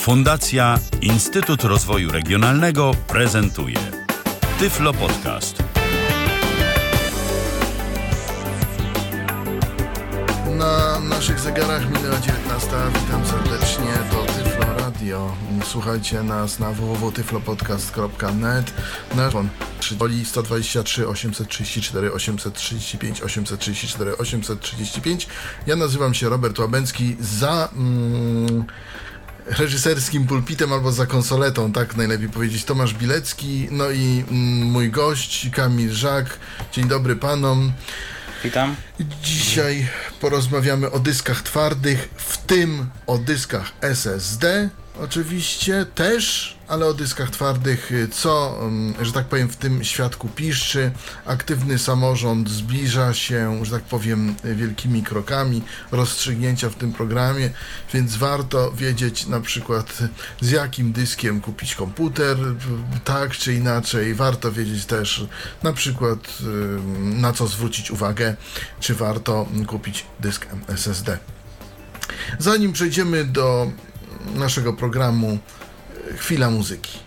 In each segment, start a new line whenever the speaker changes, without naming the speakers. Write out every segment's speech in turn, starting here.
Fundacja Instytut Rozwoju Regionalnego prezentuje Tyflo Podcast.
Na naszych zegarach minęła 19. Witam serdecznie, to Tyflo Radio. Słuchajcie nas na www.tyflopodcast.net na telefon 123 834 835 834 835. Ja nazywam się Robert Łabęcki za... Mm, reżyserskim pulpitem albo za konsoletą, tak najlepiej powiedzieć, Tomasz Bilecki, no i mm, mój gość Kamil Żak. Dzień dobry panom.
Witam.
Dzisiaj porozmawiamy o dyskach twardych, w tym o dyskach SSD. Oczywiście też, ale o dyskach twardych, co, mm, że tak powiem, w tym świadku piszczy. Aktywny samorząd zbliża się, że tak powiem, wielkimi krokami rozstrzygnięcia w tym programie, więc warto wiedzieć na przykład z jakim dyskiem kupić komputer, tak czy inaczej. Warto wiedzieć też na przykład na co zwrócić uwagę, czy warto kupić dysk SSD. Zanim przejdziemy do naszego programu Chwila Muzyki.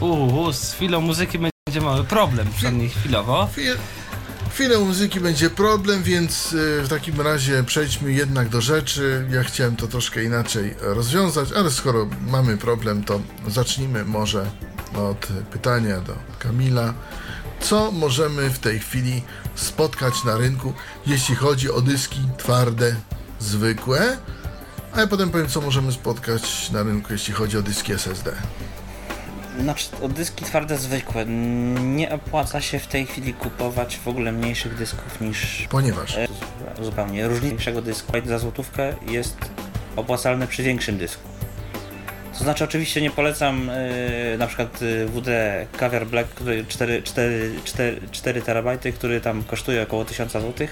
Uuu, z chwilą muzyki będzie mały problem, przynajmniej chwilowo.
Chwil, chwilę muzyki będzie problem, więc y, w takim razie przejdźmy jednak do rzeczy. Ja chciałem to troszkę inaczej rozwiązać, ale skoro mamy problem, to zacznijmy może od pytania do Kamila. Co możemy w tej chwili spotkać na rynku, jeśli chodzi o dyski twarde, zwykłe? A ja potem powiem, co możemy spotkać na rynku, jeśli chodzi o dyski SSD.
Znaczy, o dyski twarde zwykłe. Nie opłaca się w tej chwili kupować w ogóle mniejszych dysków niż.
Ponieważ.
E, zupełnie. Większego dysku za złotówkę jest opłacalne przy większym dysku. To znaczy oczywiście nie polecam yy, na przykład WD Caviar Black, który 4, 4, 4, 4 terabajty, który tam kosztuje około 1000 zł.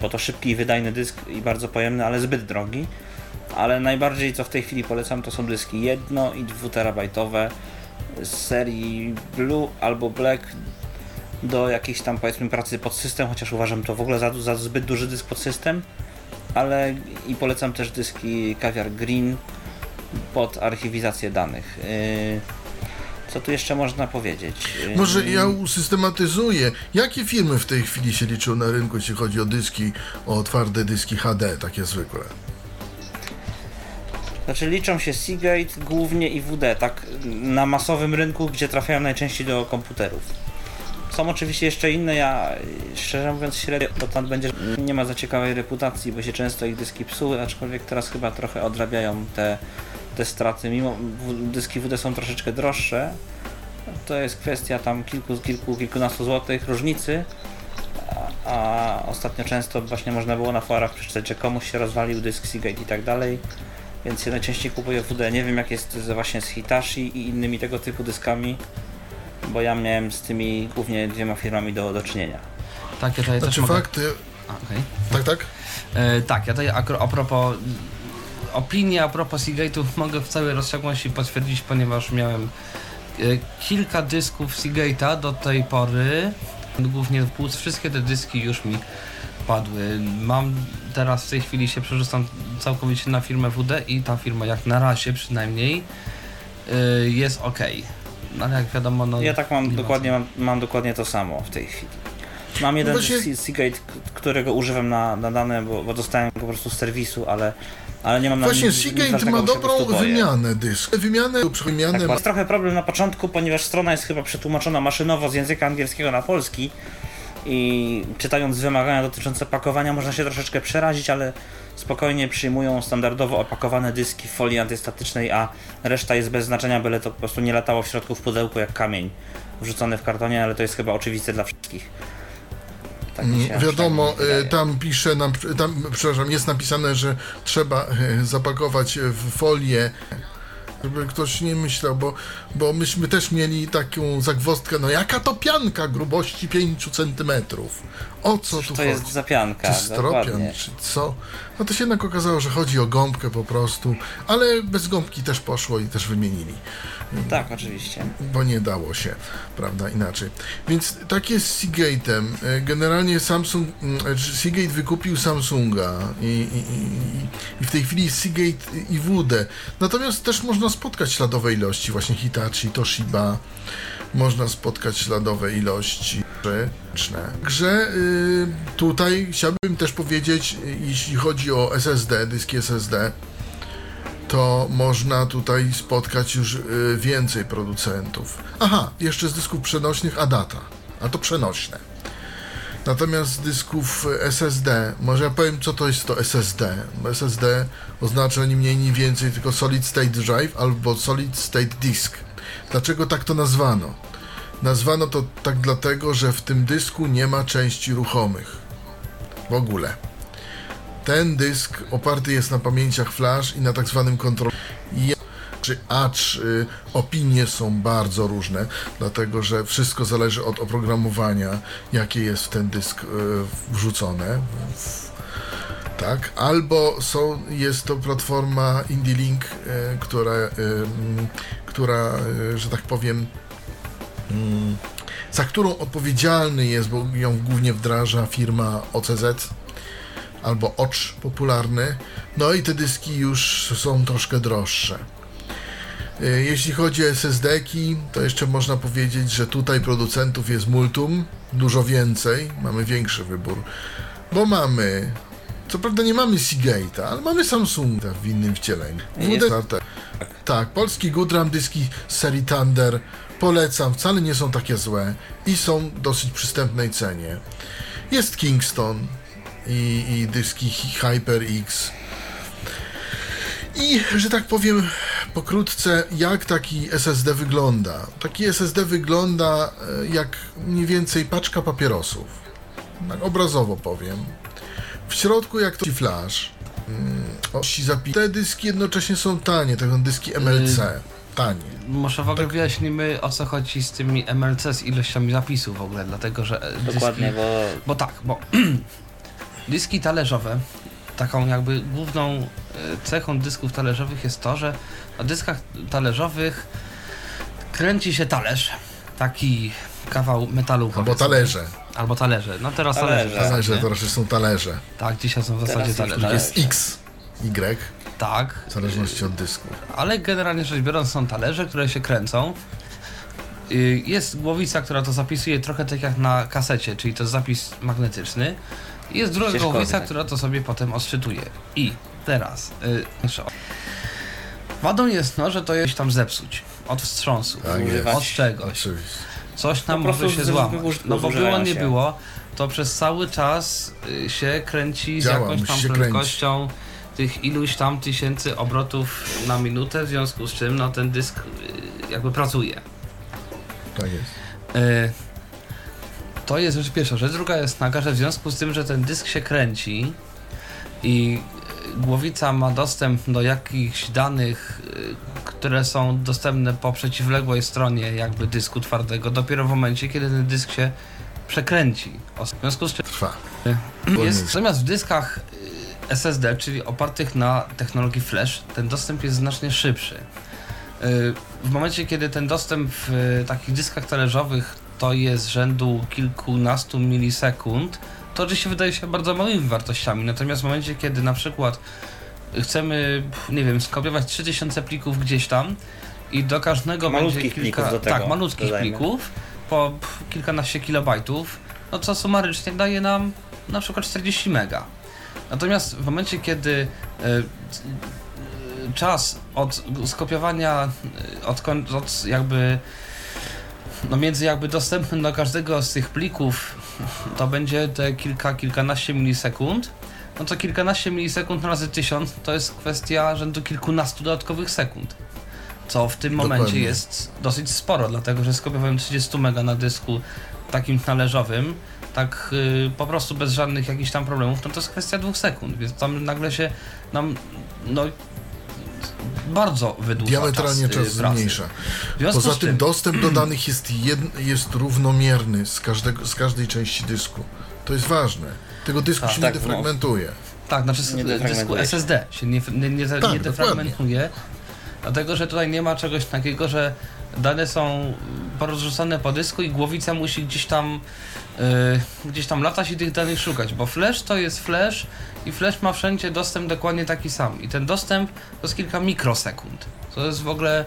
Bo to szybki i wydajny dysk i bardzo pojemny, ale zbyt drogi. Ale najbardziej co w tej chwili polecam to są dyski 1 i 2 terabajtowe z serii Blue albo Black do jakiejś tam powiedzmy pracy pod system, chociaż uważam to w ogóle za, za zbyt duży dysk pod system. Ale i polecam też dyski Caviar Green pod archiwizację danych. Yy, co tu jeszcze można powiedzieć?
Yy, Może ja usystematyzuję. Jakie firmy w tej chwili się liczą na rynku, jeśli chodzi o dyski, o twarde dyski HD, takie zwykłe?
Znaczy liczą się Seagate głównie i WD, tak na masowym rynku, gdzie trafiają najczęściej do komputerów. Są oczywiście jeszcze inne, ja szczerze mówiąc średnio tam będzie nie ma za ciekawej reputacji, bo się często ich dyski psuły, aczkolwiek teraz chyba trochę odrabiają te te straty, mimo dyski WD są troszeczkę droższe, to jest kwestia tam kilku, kilku, kilkunastu złotych różnicy, a, a, ostatnio często właśnie można było na forach przeczytać, że komuś się rozwalił dysk Seagate i tak dalej, więc ja najczęściej kupuję WD. Nie wiem jak jest właśnie z Hitachi i innymi tego typu dyskami, bo ja miałem z tymi głównie dwiema firmami do, do czynienia.
Tak, ja tutaj znaczy też fakt... Mogę... A, okay. Tak, tak?
E, tak, ja tutaj a, a propos opinię a propos Seagate'ów mogę w całej rozciągłości potwierdzić, ponieważ miałem e, kilka dysków Seagate'a do tej pory. Głównie w płuc, wszystkie te dyski już mi padły. Mam teraz w tej chwili się przerzucam całkowicie na firmę WD i ta firma jak na razie przynajmniej e, jest ok. No, ale jak wiadomo, no.
Ja tak mam dokładnie, mam, mam, dokładnie to samo w tej chwili. Mam jeden no właśnie... Seagate, którego używam na, na dane, bo, bo dostałem go po prostu z serwisu, ale ale nie mam na
Właśnie Seagate ma dobrą wymianę dysk. Wymianę wymianę. Tak,
ma... Jest trochę problem na początku, ponieważ strona jest chyba przetłumaczona maszynowo z języka angielskiego na polski i czytając wymagania dotyczące pakowania można się troszeczkę przerazić, ale spokojnie przyjmują standardowo opakowane dyski w folii antystatycznej, a reszta jest bez znaczenia, byle to po prostu nie latało w środku w pudełku jak kamień wrzucony w kartonie, ale to jest chyba oczywiste dla wszystkich.
Tak mm, wiadomo, tak tam pisze, nam, tam, przepraszam, jest napisane, że trzeba e, zapakować w folię Żeby ktoś nie myślał, bo, bo myśmy też mieli taką zagwozdkę, no jaka to pianka grubości 5 centymetrów? O co tu
To
chodzi?
jest zapianka,
Czy stropian,
dokładnie.
czy co? No to się jednak okazało, że chodzi o gąbkę po prostu, ale bez gąbki też poszło i też wymienili,
Tak, oczywiście.
bo nie dało się, prawda, inaczej. Więc tak jest z Seagate'em. E, Generalnie Samsung, mm, znaczy Seagate wykupił Samsunga i, i, i, i w tej chwili Seagate i WD. Natomiast też można spotkać śladowe ilości, właśnie Hitachi, Toshiba, można spotkać śladowe ilości ryczne. Grze y, tutaj chciałbym też powiedzieć, jeśli chodzi o SSD, dyski SSD, to można tutaj spotkać już y, więcej producentów. Aha, jeszcze z dysków przenośnych Adata, a to przenośne. Natomiast z dysków SSD, może ja powiem co to jest to SSD. SSD oznacza ni mniej, ni więcej tylko Solid State Drive albo Solid State Disk. Dlaczego tak to nazwano? Nazwano to tak dlatego, że w tym dysku nie ma części ruchomych. W ogóle. Ten dysk oparty jest na pamięciach flash i na tak zwanym kontrolerze. Acz y, opinie są bardzo różne, dlatego że wszystko zależy od oprogramowania, jakie jest w ten dysk y, wrzucone. W, tak, albo są, jest to platforma IndieLink, y, która, y, która, y, że tak powiem, mm, za którą odpowiedzialny jest, bo ją głównie wdraża firma OCZ, albo ocz popularny. No i te dyski już są troszkę droższe. Jeśli chodzi o SSD-ki, to jeszcze można powiedzieć, że tutaj producentów jest multum, dużo więcej, mamy większy wybór, bo mamy, co prawda nie mamy Seagate'a, ale mamy Samsunga w innym wcieleniu.
Jest.
WD tak, polski Goodram, dyski serii Thunder, polecam, wcale nie są takie złe i są w dosyć przystępnej cenie. Jest Kingston i, i dyski HyperX. I, że tak powiem, pokrótce, jak taki SSD wygląda. Taki SSD wygląda e, jak mniej więcej paczka papierosów. Tak obrazowo powiem. W środku jak to flash. Mm, osi zapi- Te dyski jednocześnie są tanie, to są dyski MLC. Tanie.
Może w ogóle wyjaśnimy o co chodzi z tymi MLC, z ilościami zapisów w ogóle, dlatego że e, dyski,
Dokładnie, bo
Bo tak, bo dyski talerzowe, taką jakby główną e, cechą dysków talerzowych jest to, że na dyskach talerzowych kręci się talerz, taki kawał metalu
Albo
powiedzmy.
talerze.
Albo talerze, no teraz
Talerze.
talerze.
Talerze
nie?
to raczej są talerze.
Tak, dzisiaj są w zasadzie
Teraz
talerze.
Jest X, Y,
Tak,
w zależności od dysku.
ale generalnie rzecz biorąc są talerze, które się kręcą. Y, Jest głowica, która to zapisuje trochę tak jak na kasecie, czyli to jest zapis magnetyczny. I Jest druga
Ścieżkowy,
głowica,
tak.
która to sobie potem odczytuje. I teraz, y, o- wadą jest no, że to jest tam zepsuć. Od wstrząsu,
Tak
od czegoś.
Oczywiście.
Coś nam
Po
może się
z-
złamać. No bo było, nie
się.
było, to przez cały czas y, się kręci z
Działa,
jakąś
musi
tam prędkością tych iluś tam tysięcy obrotów na minutę, w związku z czym no ten dysk y, jakby pracuje.
Tak jest.
Y, To jest rzecz pierwsza. Rzecz druga jest taka, że w związku z tym, że ten dysk się kręci i głowica ma dostęp do jakichś danych, y, które są dostępne po przeciwległej stronie jakby dysku twardego, dopiero w momencie, kiedy ten dysk się przekręci. W związku z czym
Trwa.
jest, natomiast w dyskach y, SSD, czyli opartych na technologii flash, ten dostęp jest znacznie szybszy. Y, W momencie, kiedy ten dostęp w takich dyskach talerzowych to jest rzędu kilkunastu milisekund, to oczywiście wydaje się bardzo małymi wartościami. Natomiast w momencie, kiedy na przykład chcemy, nie wiem, skopiować 3000 plików gdzieś tam i do każdego
Malutkich
będzie kilka,
plików do tego,
tak, malutkich
dodajmy.
plików po kilkanaście kilobajtów, no co sumarycznie daje nam na przykład 40 mega. Natomiast w momencie, kiedy e, e, czas od skopiowania, e, od, od jakby no między jakby dostępnym do każdego z tych plików to będzie te kilka, kilkanaście milisekund, no to kilkanaście milisekund razy tysiąc to jest kwestia rzędu kilkunastu dodatkowych sekund. Co w tym
Dokładnie.
momencie jest dosyć sporo, dlatego że skopiowałem 30 mega na dysku takim należowym, tak y, po prostu bez żadnych jakichś tam problemów, no to jest kwestia dwóch sekund, więc tam nagle się nam, no bardzo wydłuża
diametralnie
czas, y,
czas zmniejsza. Poza tym
tym,
dostęp do danych jest, jed, jest równomierny z, każdego, z każdej części dysku. To jest ważne. Tego dysku
Tak,
się
tak,
nie
no.
defragmentuje.
Tak, znaczy z
Nie
dysku. SSD się nie, nie, nie,
Tak,
nie defragmentuje, dlatego że tutaj nie ma czegoś takiego, że dane są porozrzucane po dysku i głowica musi gdzieś tam yy, gdzieś tam latać i tych danych szukać, bo flash to jest flash i flash ma wszędzie dostęp dokładnie taki sam i ten dostęp to jest kilka mikrosekund. To jest w ogóle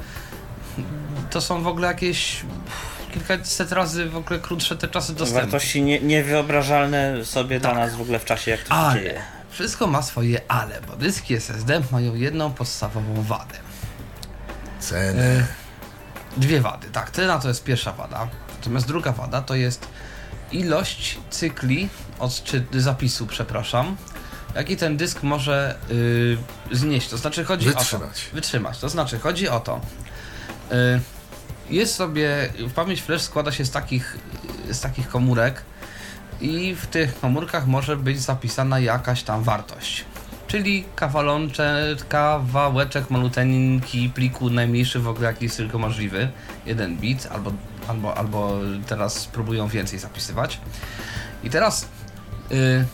to są w ogóle jakieś kilkaset razy w ogóle krótsze te czasy dostępu.
Wartości nie, niewyobrażalne sobie dla nas w ogóle w czasie, jak to się
Ale
dzieje.
wszystko ma swoje ale, bo dyski SSD mają jedną podstawową wadę.
Ceny.
E, dwie wady, tak, cena to jest pierwsza wada. Natomiast druga wada to jest ilość cykli od czy zapisu, przepraszam, jaki ten dysk może y, znieść. To znaczy chodzi o to.
Wytrzymać.
Wytrzymać. To znaczy chodzi o to. Y, jest sobie pamięć flash składa się z takich z takich komórek i w tych komórkach może być zapisana jakaś tam wartość. Czyli kawalączek, kawałeczek maluteńki pliku, najmniejszy w ogóle jaki jest tylko możliwy, 1 bit, albo, albo, albo teraz próbują więcej zapisywać. I teraz y,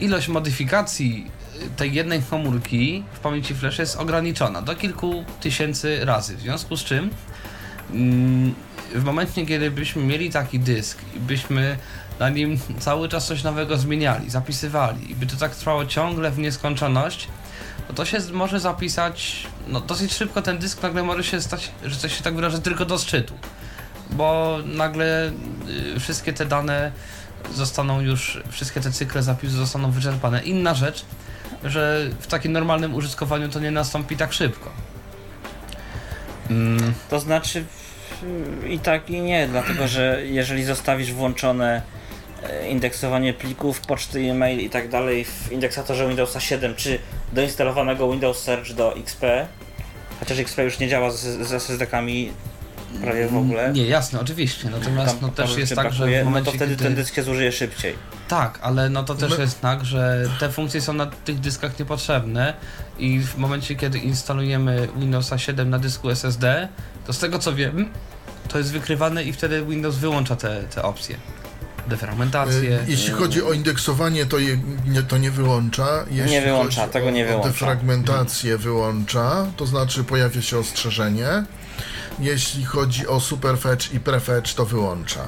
ilość modyfikacji tej jednej komórki w pamięci flash jest ograniczona do kilku tysięcy razy, w związku z czym mm, w momencie, kiedy byśmy mieli taki dysk i byśmy na nim cały czas coś nowego zmieniali, zapisywali i by to tak trwało ciągle w nieskończoność, no to się może zapisać, no dosyć szybko ten dysk nagle może się stać, że coś się tak wyrażę, tylko do szczytu. Bo nagle y, wszystkie te dane zostaną już, wszystkie te cykle zapisu zostaną wyczerpane. Inna rzecz, że w takim normalnym użytkowaniu to nie nastąpi tak szybko. Mm,
To znaczy i tak i nie, dlatego że jeżeli zostawisz włączone e, indeksowanie plików, poczty, e-mail i tak dalej w indeksatorze Windowsa 7 czy doinstalowanego Windows Search do XP, chociaż XP już nie działa z, z SSD-kami prawie w ogóle.
Nie, jasne, oczywiście. Natomiast
tam
no, też jest tak, że
brakuje,
w momencie,
no to wtedy
kiedy...
ten dysk się zużyje szybciej.
Tak, ale no to też
My-
jest tak, że te funkcje są na tych dyskach niepotrzebne i w momencie, kiedy instalujemy Windowsa 7 na dysku SSD, to z tego co wiem, to jest wykrywane i wtedy Windows wyłącza te, te opcje. Defragmentację.
E, Jeśli chodzi o indeksowanie, to, je, nie, to nie wyłącza. Jeśli
Nie wyłącza, tego nie wyłącza.
defragmentację wyłącza, to znaczy pojawia się ostrzeżenie. Jeśli chodzi o superfetch i prefetch, to wyłącza.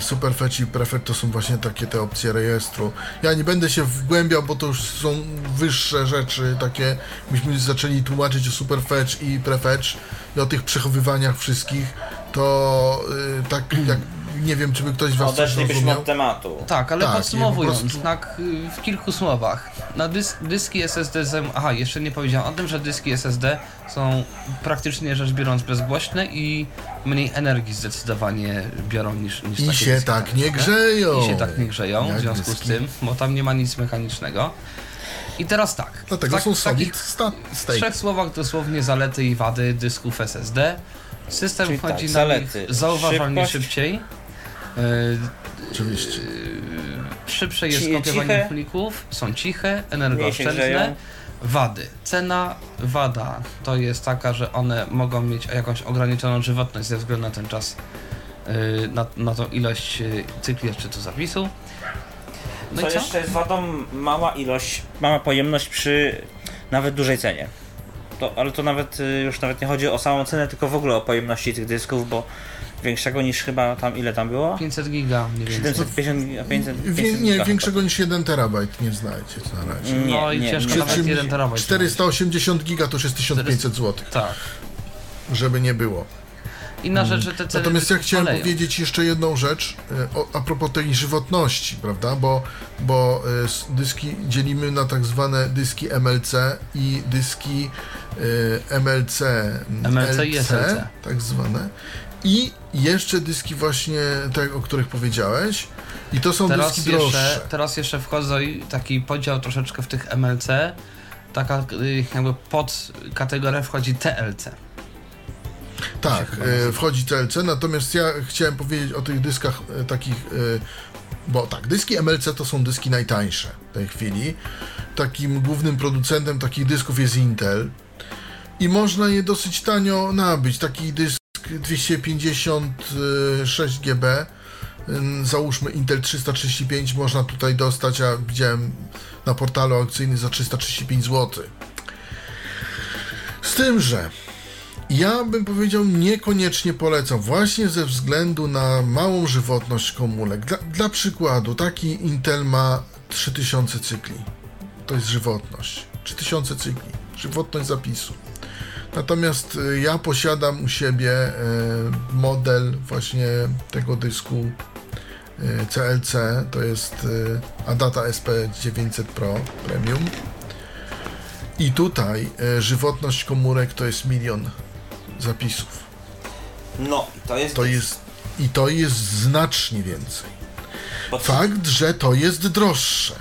Superfetch i prefetch to są właśnie takie te opcje rejestru. Ja nie będę się wgłębiał, bo to już są wyższe rzeczy, takie byśmy zaczęli tłumaczyć o superfetch i prefetch i o tych przechowywaniach wszystkich, to y, tak jak nie wiem, czy by ktoś z was
Odeszlibyśmy od tematu.
Tak, ale
Tak,
podsumowując,
prostu-
tak w kilku słowach. Na dysk, dyski SSD. zajm- Aha, jeszcze nie powiedziałem o tym, że dyski SSD są praktycznie rzecz biorąc bezgłośne i mniej energii zdecydowanie biorą niż, niż
I
takie
się
dyski
tak nie grzeją.
I się tak nie grzeją,
Jak
w związku
dyski.
z tym, bo tam nie ma nic mechanicznego. I teraz tak.
Dlatego
tak,
są solid sta-
w trzech słowach dosłownie zalety i wady dysków SSD. System
Czyli
chodzi
tak,
na
zalety.
zauważalnie
Szybkość.
szybciej.
Oczywiście.
Szybsze jest kopiowanie plików, są ciche, energooszczędne. Wady. Cena, wada to jest taka, że one mogą mieć jakąś ograniczoną żywotność ze względu na ten czas, yy, na, na tą ilość cykli odczytu zapisu. No
co
i co?
jeszcze jest wadą? Mała ilość, mała pojemność przy nawet dużej cenie. To, ale to nawet już nawet nie chodzi o samą cenę, tylko w ogóle o pojemności tych dysków, bo większego niż chyba tam ile tam było?
500 giga więcej.
750, 500, 500
Wie, nie,
giga
większego niż 1 terabajt nie znajdziecie na razie.
chyba.
No i ciężko
Przy
nawet
czym
1 terabajt.
480 giga to już jest 1500 zł,
Tak.
żeby nie było.
Inna rzecz, że te ceny
Natomiast ja chciałem
szaleją.
powiedzieć jeszcze jedną rzecz e, o, a propos tej żywotności, prawda? Bo, bo e, dyski dzielimy na tak zwane dyski MLC i dyski e, MLC,
MLC i
LC,
SLC.
tak zwane. I jeszcze dyski właśnie te, o których powiedziałeś. I to są
Teraz
dyski
jeszcze,
droższe.
teraz jeszcze wchodzą i taki podział troszeczkę w tych MLC. Taka y, jakby pod kategorię wchodzi TLC.
Tak,
chyba
e, wchodzi TLC, natomiast ja chciałem powiedzieć o tych dyskach e, takich, e, bo tak, dyski MLC to są dyski najtańsze w tej chwili. Takim głównym producentem takich dysków jest Intel. i można je dosyć tanio nabyć. Taki dysk 256 GB, załóżmy Intel 335 można tutaj dostać, a widziałem na portalu aukcyjnym za 335 zł. Z tym, że ja bym powiedział, niekoniecznie polecam, właśnie ze względu na małą żywotność komórek. Dla, dla przykładu, taki Intel ma 3000 cykli. To jest żywotność. 3000 cykli. Żywotność zapisu. Natomiast y, ja posiadam u siebie y, model właśnie tego dysku y, CLC, to jest y, Adata SP900 Pro Premium. I tutaj y, żywotność komórek to jest milion zapisów.
No, i to jest.
To jest i to jest znacznie więcej.
Bo-
Fakt, że to jest droższe.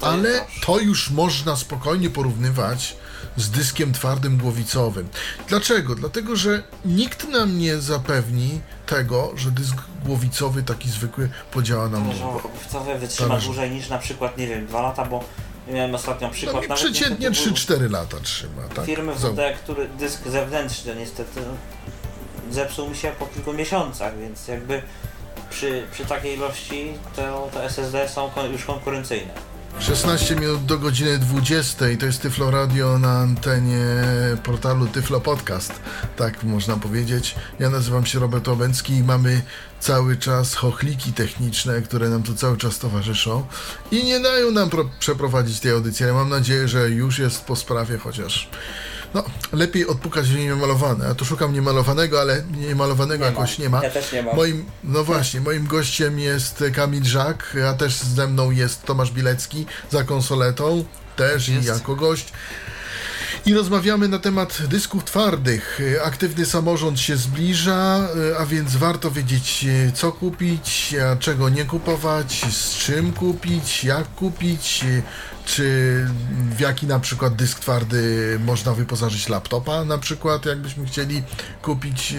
To
Ale
jest droższe.
to już można spokojnie porównywać z dyskiem twardym głowicowym. Dlaczego? Dlatego, że nikt nam nie zapewni tego, że dysk głowicowy taki zwykły podziała nam
Talerzowo
długo.
obuwcowe wytrzyma dłużej niż na przykład, nie wiem, dwa lata, bo miałem ostatnio
No,
przykład. nawet
przeciętnie
niestety
3-4 lata trzyma. Tak?
Firmy WD, który dysk zewnętrzny niestety zepsuł mi się po kilku miesiącach, więc jakby przy, przy takiej ilości to, to SSD są już konkurencyjne.
16 minut do godziny 20. To jest Tyflo Radio na antenie portalu Tyflo Podcast. Tak można powiedzieć. Ja nazywam się Robert Łabęcki i mamy cały czas chochliki techniczne, które nam tu cały czas towarzyszą i nie dają nam pro- przeprowadzić tej audycji. Ale mam nadzieję, że już jest po sprawie, chociaż no, lepiej odpukać w niemalowane. Ja tu szukam niemalowanego, ale niemalowanego jakoś nie ma.
Ja też nie mam.
Moim, no właśnie, moim gościem jest Kamil Żak, a też ze mną jest Tomasz Bilecki za konsoletą, też i jako gość. I rozmawiamy na temat dysków twardych. Aktywny samorząd się zbliża, a więc warto wiedzieć, co kupić, a czego nie kupować, z czym kupić, jak kupić, czy w jaki na przykład dysk twardy można wyposażyć laptopa, na przykład, jakbyśmy chcieli kupić e,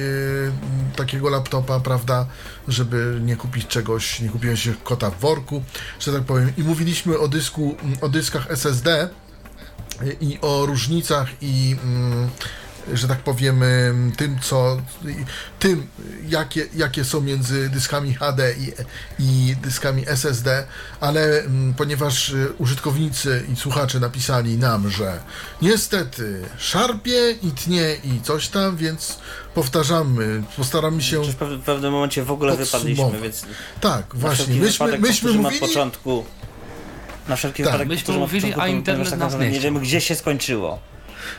takiego laptopa, prawda, żeby nie kupić czegoś, nie kupiłem się kota w worku, że tak powiem. I mówiliśmy o dysku, o dyskach SSD, i o różnicach i mm, że tak powiem ym, tym co tym jakie, jakie są między dyskami HD i, i dyskami SSD, ale ponieważ y, użytkownicy i słuchacze napisali nam, że niestety szarpie i tnie i coś tam, więc powtarzamy, postaramy się
Czy w pew- w pewnym momencie w ogóle wypadliśmy, więc
tak,
na
właśnie, myśmy,
wypadek
myśmy mówili
od początku. Na wszelki
Tak.
wypadek
Myśmy mówili,
początku,
a internet
tak
nas nie
wiemy, gdzie się skończyło.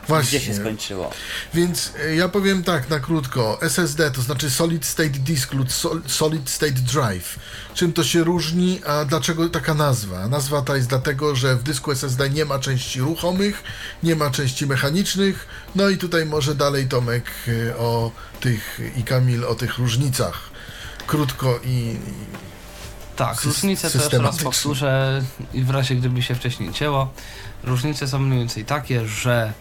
Właśnie,
Gdzie się skończyło.
Więc e, ja powiem tak na krótko. SSD to znaczy Solid State Disk lub Sol- Solid State Drive. Czym to się różni, a dlaczego taka nazwa? Nazwa ta jest dlatego, że w dysku SSD nie ma części ruchomych, nie ma części mechanicznych. No i tutaj może dalej Tomek e, o tych i Kamil o tych różnicach. Krótko i, i
Tak, różnice to jeszcze raz powtórzę i w razie gdyby się wcześniej cięło. Różnice są mniej więcej takie, że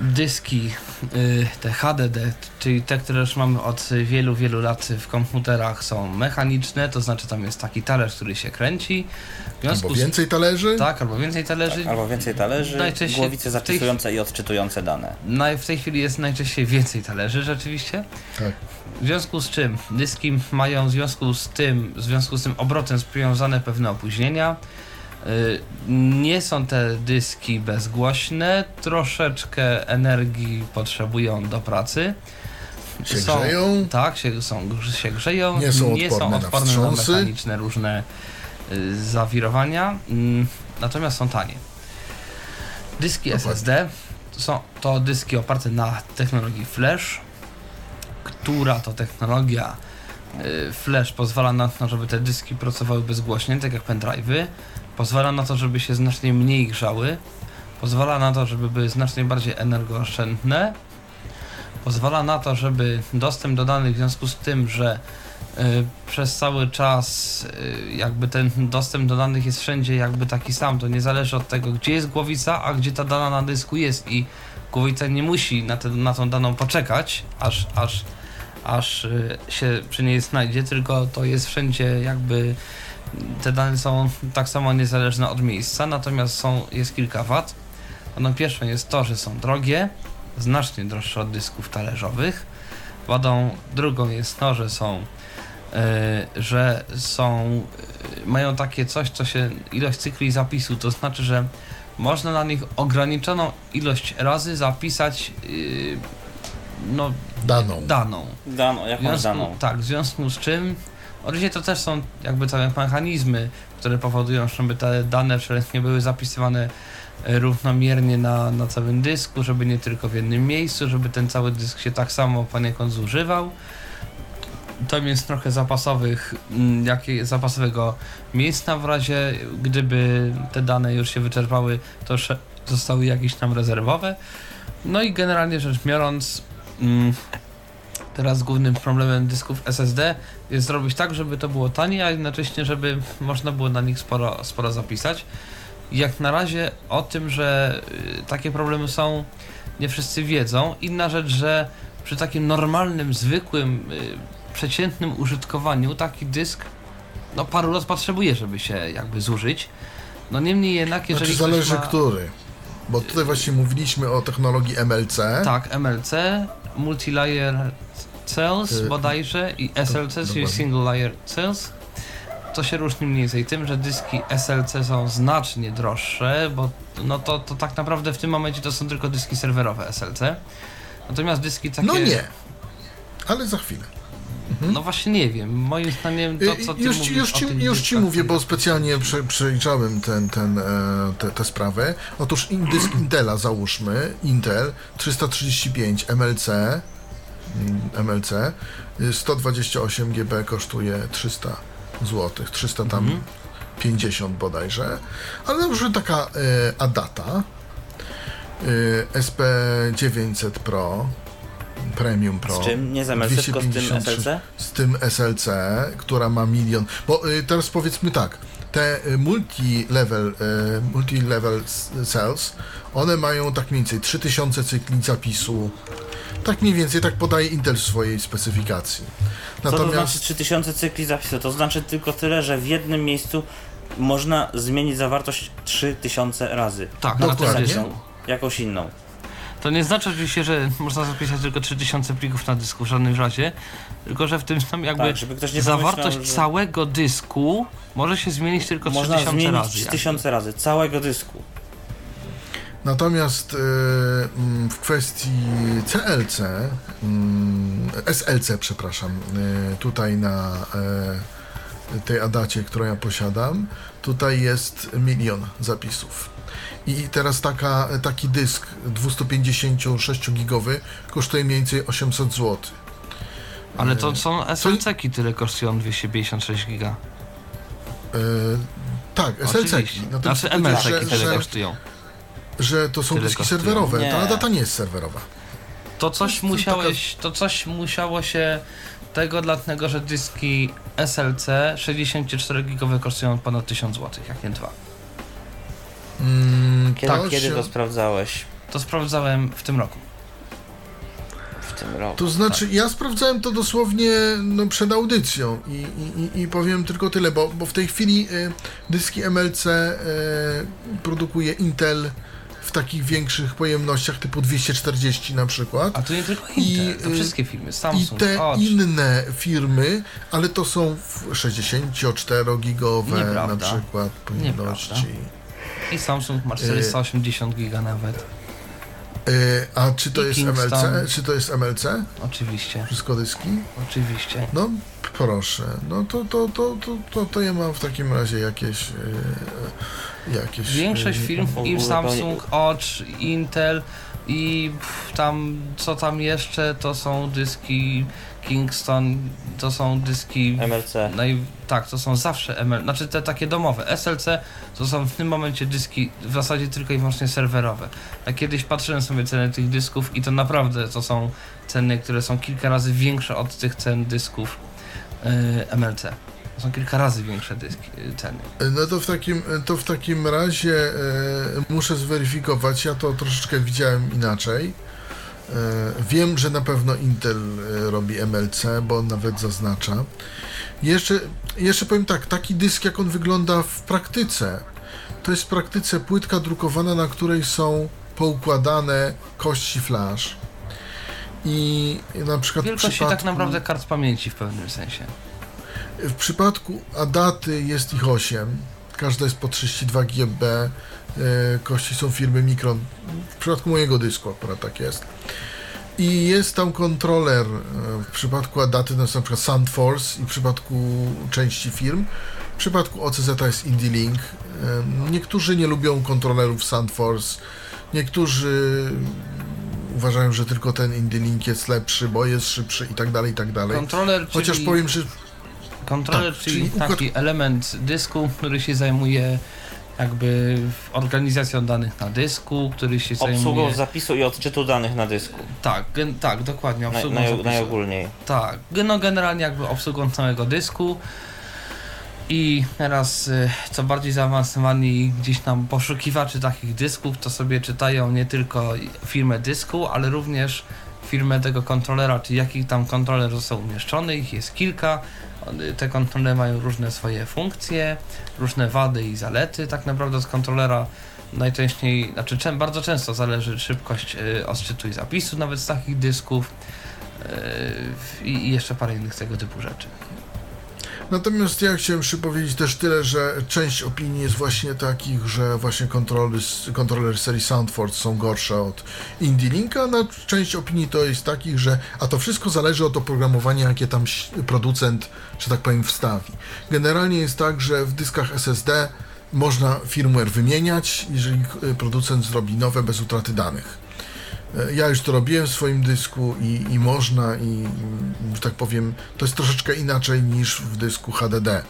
dyski, y, te HDD, czyli te, które już mamy od wielu, wielu lat w komputerach są mechaniczne, to znaczy tam jest taki talerz, który się kręci. W związku
albo
z
więcej talerzy.
tak, albo więcej talerzy.
Albo więcej talerzy,
Najczęściej
głowice
w tej-
zapisujące i odczytujące dane.
Naj- w tej chwili jest najczęściej więcej talerzy rzeczywiście.
Tak.
W związku z czym dyski mają w związku z tym, w związku z tym obrotem związane pewne opóźnienia. Y, Nie są te dyski bezgłośne, troszeczkę energii potrzebują do pracy.
Się grzeją.
Tak, się, są, się grzeją.
Nie są
nie są
odporne na
odporne na
wstrząsy.
mechaniczne różne y, zawirowania. Mm, Natomiast są tanie. Dyski
Dokładnie.
SSD to są to dyski oparte na technologii Flash, która to technologia y, Flash pozwala na to, żeby te dyski pracowały bezgłośnie, tak jak pendrive'y. Pozwala na to, żeby się znacznie mniej grzały. Pozwala na to, żeby były znacznie bardziej energooszczędne. Pozwala na to, żeby dostęp do danych w związku z tym, że y, przez cały czas y, jakby ten dostęp do danych jest wszędzie jakby taki sam, to nie zależy od tego, gdzie jest głowica, a gdzie ta dana na dysku jest i głowica nie musi na, te, na tą daną poczekać, aż, aż, aż y, się przy niej znajdzie, tylko to jest wszędzie jakby te dane są tak samo niezależne od miejsca, natomiast są, jest kilka wad. Wadą pierwszą jest to, że są drogie, znacznie droższe od dysków talerzowych. Wadą drugą jest to, że są e, że są e, mają takie coś, co się ilość cykli zapisu, to znaczy, że można na nich ograniczoną ilość razy zapisać yy, no,
Daną.
daną.
Daną, jakąś
związku,
daną.
tak, w związku z czym oczywiście to też są jakby całe mechanizmy, które powodują, żeby te dane wszelkie były zapisywane e, równomiernie na, na całym dysku, żeby nie tylko w jednym miejscu, żeby ten cały dysk się tak samo poniekąd zużywał. Tam jest trochę zapasowych, mm, jakie, zapasowego miejsca w razie, gdyby te dane już się wyczerpały, to zostały jakieś tam rezerwowe. No i generalnie rzecz biorąc, mm, teraz głównym problemem dysków SSD jest zrobić tak, żeby to było tanie, a jednocześnie, żeby można było na nich sporo, sporo zapisać. Jak na razie o tym, że y, takie problemy są, nie wszyscy wiedzą. Inna rzecz, że przy takim normalnym, zwykłym, y, przeciętnym użytkowaniu taki dysk no paru lat potrzebuje, żeby się jakby zużyć. No niemniej jednak, jeżeli
Znaczy zależy
ma...
który. Bo tutaj właśnie mówiliśmy o technologii MLC.
Tak, MLC, Multilayer Cells
Y,
bodajże i SLC, czyli. Single Layer Cells. To się różni mniej więcej tym, że dyski SLC są znacznie droższe, bo no to, to tak naprawdę w tym momencie to są tylko dyski serwerowe SLC. Natomiast dyski takie...
No nie. Ale za chwilę.
No właśnie nie wiem, moim zdaniem to co ty
już, ci-
mówisz
już, ci, już ci mówię, bo specjalnie prze, przejrzałem ten, ten, e, te, tę sprawę. Otóż dysk Intela załóżmy, Intel 335 MLC, MLC, y, 128 GB kosztuje 300 zł, 300 tam
Mhm.
50 bodajże, ale przykład taka e, Adata y, SP900 Pro Premium Pro
Z czym? Nie z MLC, tylko z tym
253
SLC?
z tym SLC, która ma milion. Bo y, teraz powiedzmy tak, te y, multi-level, y, multi-level cells, one mają tak mniej więcej 3000 cykli zapisu. Tak mniej więcej, tak podaje Intel w swojej specyfikacji.
Co to znaczy
Natomiast
3000 cykli zapisu? To znaczy tylko tyle, że w jednym miejscu można zmienić zawartość 3000 razy.
Tak, na tym
Dokładnie.
Zapisą jakąś inną.
To nie znaczy oczywiście, że można zapisać tylko 3000 plików na dysku w żadnym razie, tylko że w tym samym jakby
Tak, żeby ktoś nie
zawartość
że
całego dysku może się zmienić tylko
Można
3000
zmienić
razy. jakby.
3000 razy, całego dysku.
Natomiast y, mm, w kwestii CLC, mm, SLC, przepraszam, y, tutaj na y, tej Adacie, którą ja posiadam, tutaj jest milion zapisów. I teraz taka, taki dysk 256-gigowy kosztuje mniej więcej 800 zł.
Ale to są SLC-ki, tyle kosztują 256 giga.
Y, tak, SLC.
Oczywiście.
Natomiast
Znaczy
że,
tyle kosztują.
Że to są
Tyle
dyski
kosztują.
serwerowe.
Nie.
Ta Adata nie jest serwerowa.
To coś
to
musiałeś, to coś musiało się tego dlatego, że dyski SLC 64 gigowe kosztują ponad 1000 zł, jak nie dwa.
Mm,
Kiedy,
to
kiedy
się-
to sprawdzałeś?
To sprawdzałem w tym roku.
W tym roku.
To znaczy, ja sprawdzałem to dosłownie no, przed audycją i, i, i- i powiem tylko tyle, bo, bo w tej chwili y, dyski MLC y, produkuje Intel w takich większych pojemnościach typu 240 na przykład.
A to nie tylko
I,
Intel, to
y,
wszystkie firmy,
I
Samsung,
te
Hodge.
inne firmy, ale to są w 64-gigowe na
Nieprawda.
przykład pojemności.
I Samsung ma 480 giga nawet.
Y, a czy to
I
jest
Kingston.
MLC? Czy to jest MLC?
Oczywiście,
Wszystko dyski?
oczywiście.
No proszę, no to, to, to, to, to, to ja mam w takim razie jakieś e, jakieś
Większość
e,
firm,
w
i Samsung, Hodge, Intel i pff, tam, co tam jeszcze, to są dyski Kingston, to są dyski...
MLC.
Naj, tak, to są zawsze ML, znaczy te takie domowe. SLC to są w tym momencie dyski w zasadzie tylko i wyłącznie serwerowe. Ja kiedyś patrzyłem sobie ceny tych dysków i to naprawdę to są ceny, które są kilka razy większe od tych cen dysków yy, MLC. To są kilka razy większe dyski, yy, ceny.
No to w takim, to w takim razie e, muszę zweryfikować, ja to troszeczkę widziałem inaczej. E, wiem, że na pewno Intel e, robi MLC, bo on nawet zaznacza. Jeszcze, jeszcze powiem tak, taki dysk jak on wygląda w praktyce, to jest w praktyce płytka drukowana, na której są poukładane kości flash. I na przykład
Wielkości
przypadku,
tak naprawdę kart pamięci w pewnym sensie.
W przypadku Adaty jest ich 8. Każda jest po 32 GB. e, Kości są firmy Micron. W przypadku mojego dysku akurat tak jest. I jest tam kontroler. e, W przypadku Adaty to jest na przykład SandForce i w przypadku części firm. W przypadku OCZ jest IndieLink. E, Niektórzy nie lubią kontrolerów SandForce. Niektórzy uważają, że tylko ten IndieLink jest lepszy, bo jest szybszy i tak dalej, i tak dalej.
Kontroler,
Chociaż powiem, że
kontroler,
tak,
czyli
czyli
taki element dysku, który się zajmuje jakby organizacją danych na dysku, który się
Obsługą
zajmuje...
zapisu i odczytu danych na dysku.
Tak, gen, tak, dokładnie,
Naj,
obsługą
naj,
zapisu.
najogólniej.
Tak, no generalnie jakby obsługą całego dysku i teraz y, co bardziej zaawansowani gdzieś tam poszukiwaczy takich dysków, to sobie czytają nie tylko firmę dysku, ale również firmę tego kontrolera, czy jaki tam kontroler został umieszczony, ich jest kilka. One- Te kontrolery mają różne swoje funkcje, różne wady i zalety. Tak naprawdę z kontrolera najczęściej, znaczy bardzo często zależy szybkość y, odczytu i zapisu nawet z takich dysków y, i jeszcze parę innych tego typu rzeczy.
Natomiast ja chciałem jeszcze powiedzieć też tyle, że część opinii jest właśnie takich, że właśnie kontrolery, kontrolery serii Soundforce są gorsze od IndieLinka, a część opinii to jest takich, że a to wszystko zależy od oprogramowania, jakie tam producent, że tak powiem, wstawi. Generalnie jest tak, że w dyskach SSD można firmware wymieniać, jeżeli producent zrobi nowe bez utraty danych. Ja już to robiłem w swoim dysku i, i można, i mm, tak powiem, to jest troszeczkę inaczej niż w dysku HDD,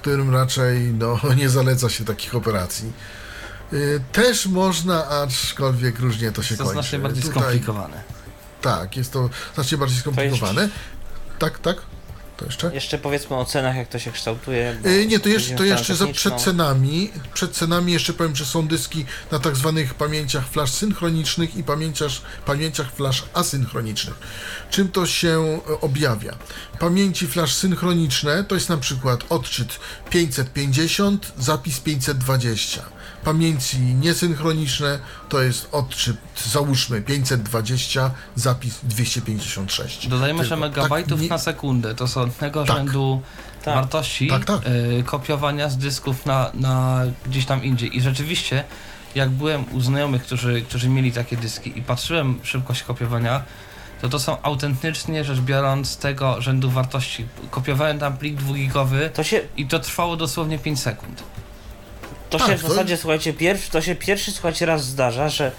którym raczej no, nie zaleca się takich operacji. Y, Też można, aczkolwiek różnie to się
To
kończy.
znacznie bardziej
Tutaj-
skomplikowane.
Tak, jest to znacznie bardziej skomplikowane. Tak, tak. To jeszcze?
Jeszcze powiedzmy o cenach, jak to się kształtuje.
Y, Nie, to jeszcze, to jeszcze za, przed cenami. Przed cenami jeszcze powiem, że są dyski na tak zwanych pamięciach flash synchronicznych i pamięciach, pamięciach flash asynchronicznych. Czym to się e, objawia? Pamięci flash synchroniczne to jest na przykład odczyt 550, zapis 520. Pamięci niesynchroniczne to jest odczyt, załóżmy 520, zapis 256.
Dodajmy, że
Tylko
megabajtów
tak nie-
na sekundę to są tego
Tak.
rzędu
Tak.
wartości
Tak, tak.
y, kopiowania z dysków na, na gdzieś tam indziej. I rzeczywiście, jak byłem u znajomych, którzy, którzy mieli takie dyski i patrzyłem szybkość kopiowania, to to są autentycznie rzecz biorąc tego rzędu wartości. Kopiowałem tam plik dwugigowy
To się,
i to trwało dosłownie 5 sekund.
To
Tak,
się w
to-
zasadzie, słuchajcie, pierwszy, to się pierwszy, słuchajcie, raz zdarza, że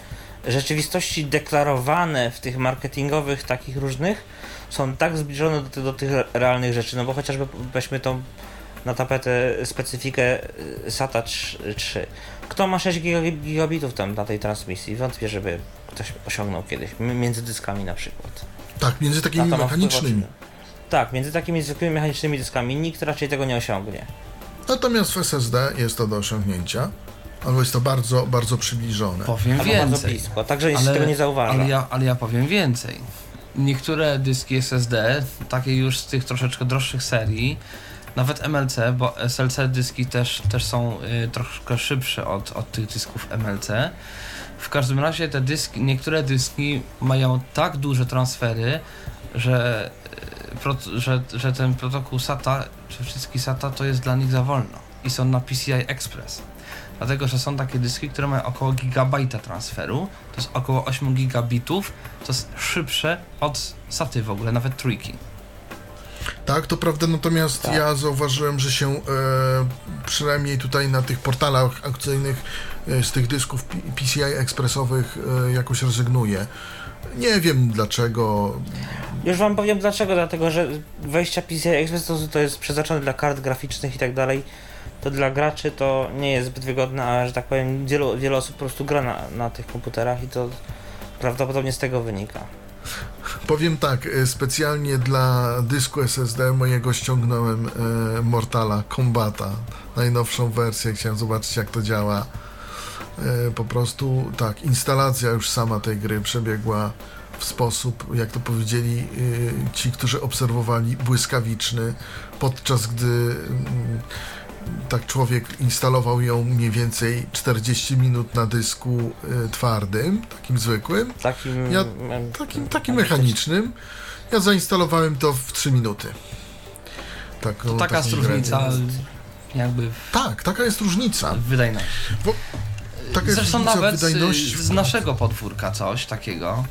rzeczywistości deklarowane w tych marketingowych takich różnych są tak zbliżone do, do tych realnych rzeczy, no bo chociażby weźmy tą na tapetę specyfikę y, SATA 3. Kto ma 6 giga- gigabitów tam na tej transmisji? Wątpię, żeby ktoś osiągnął kiedyś, między dyskami na przykład.
Tak, między takimi mechanicznymi.
Tak, między takimi zwykłymi mechanicznymi dyskami nikt raczej tego nie osiągnie.
Natomiast w SSD jest to do osiągnięcia, albo jest to bardzo, bardzo przybliżone.
Powiem
Albo
więcej.
blisko, także nic tego nie zauważa.
Ale ja, ale ja powiem więcej. Niektóre dyski SSD, takie już z tych troszeczkę droższych serii, nawet MLC, bo SLC dyski też, też są y, troszkę szybsze od, od tych dysków MLC. W każdym razie te dyski, niektóre dyski mają tak duże transfery, że, że, że ten protokół SATA, czy wszystkie SATA to jest dla nich za wolno i są na PCI Express. Dlatego, że są takie dyski, które mają około gigabajta transferu, to jest około 8 gigabitów, to jest szybsze od SATY w ogóle, nawet trójki.
Tak, to prawda, natomiast
Tak.
ja zauważyłem, że się e, przynajmniej tutaj na tych portalach aukcyjnych e, z tych dysków PCI ekspresowych e, jakoś rezygnuje. Nie wiem dlaczego.
Już wam powiem dlaczego, dlatego że wejścia PCI Express to, to jest przeznaczone dla kart graficznych i tak dalej. To dla graczy to nie jest zbyt wygodne, a że tak powiem wielu, wiele osób po prostu gra na, na tych komputerach i to prawdopodobnie z tego wynika.
Powiem tak, e, specjalnie dla dysku SSD mojego ściągnąłem e, Mortala Kombata, najnowszą wersję, chciałem zobaczyć jak to działa. E, po prostu tak, instalacja już sama tej gry przebiegła w sposób, jak to powiedzieli e, ci, którzy obserwowali, błyskawiczny, podczas gdy mm, tak człowiek instalował ją mniej więcej 40 minut na dysku y, twardym, takim zwykłym,
Takim,
Ja- takim, takim mechanicznym. Ja zainstalowałem to w 3 minuty. Taką,
To taka jest
taką grę.
różnica jakby w
Tak, taka jest różnica.
wydajności.
Taka jest
Zresztą nawet
wydajności.
y, z naszego podwórka coś takiego.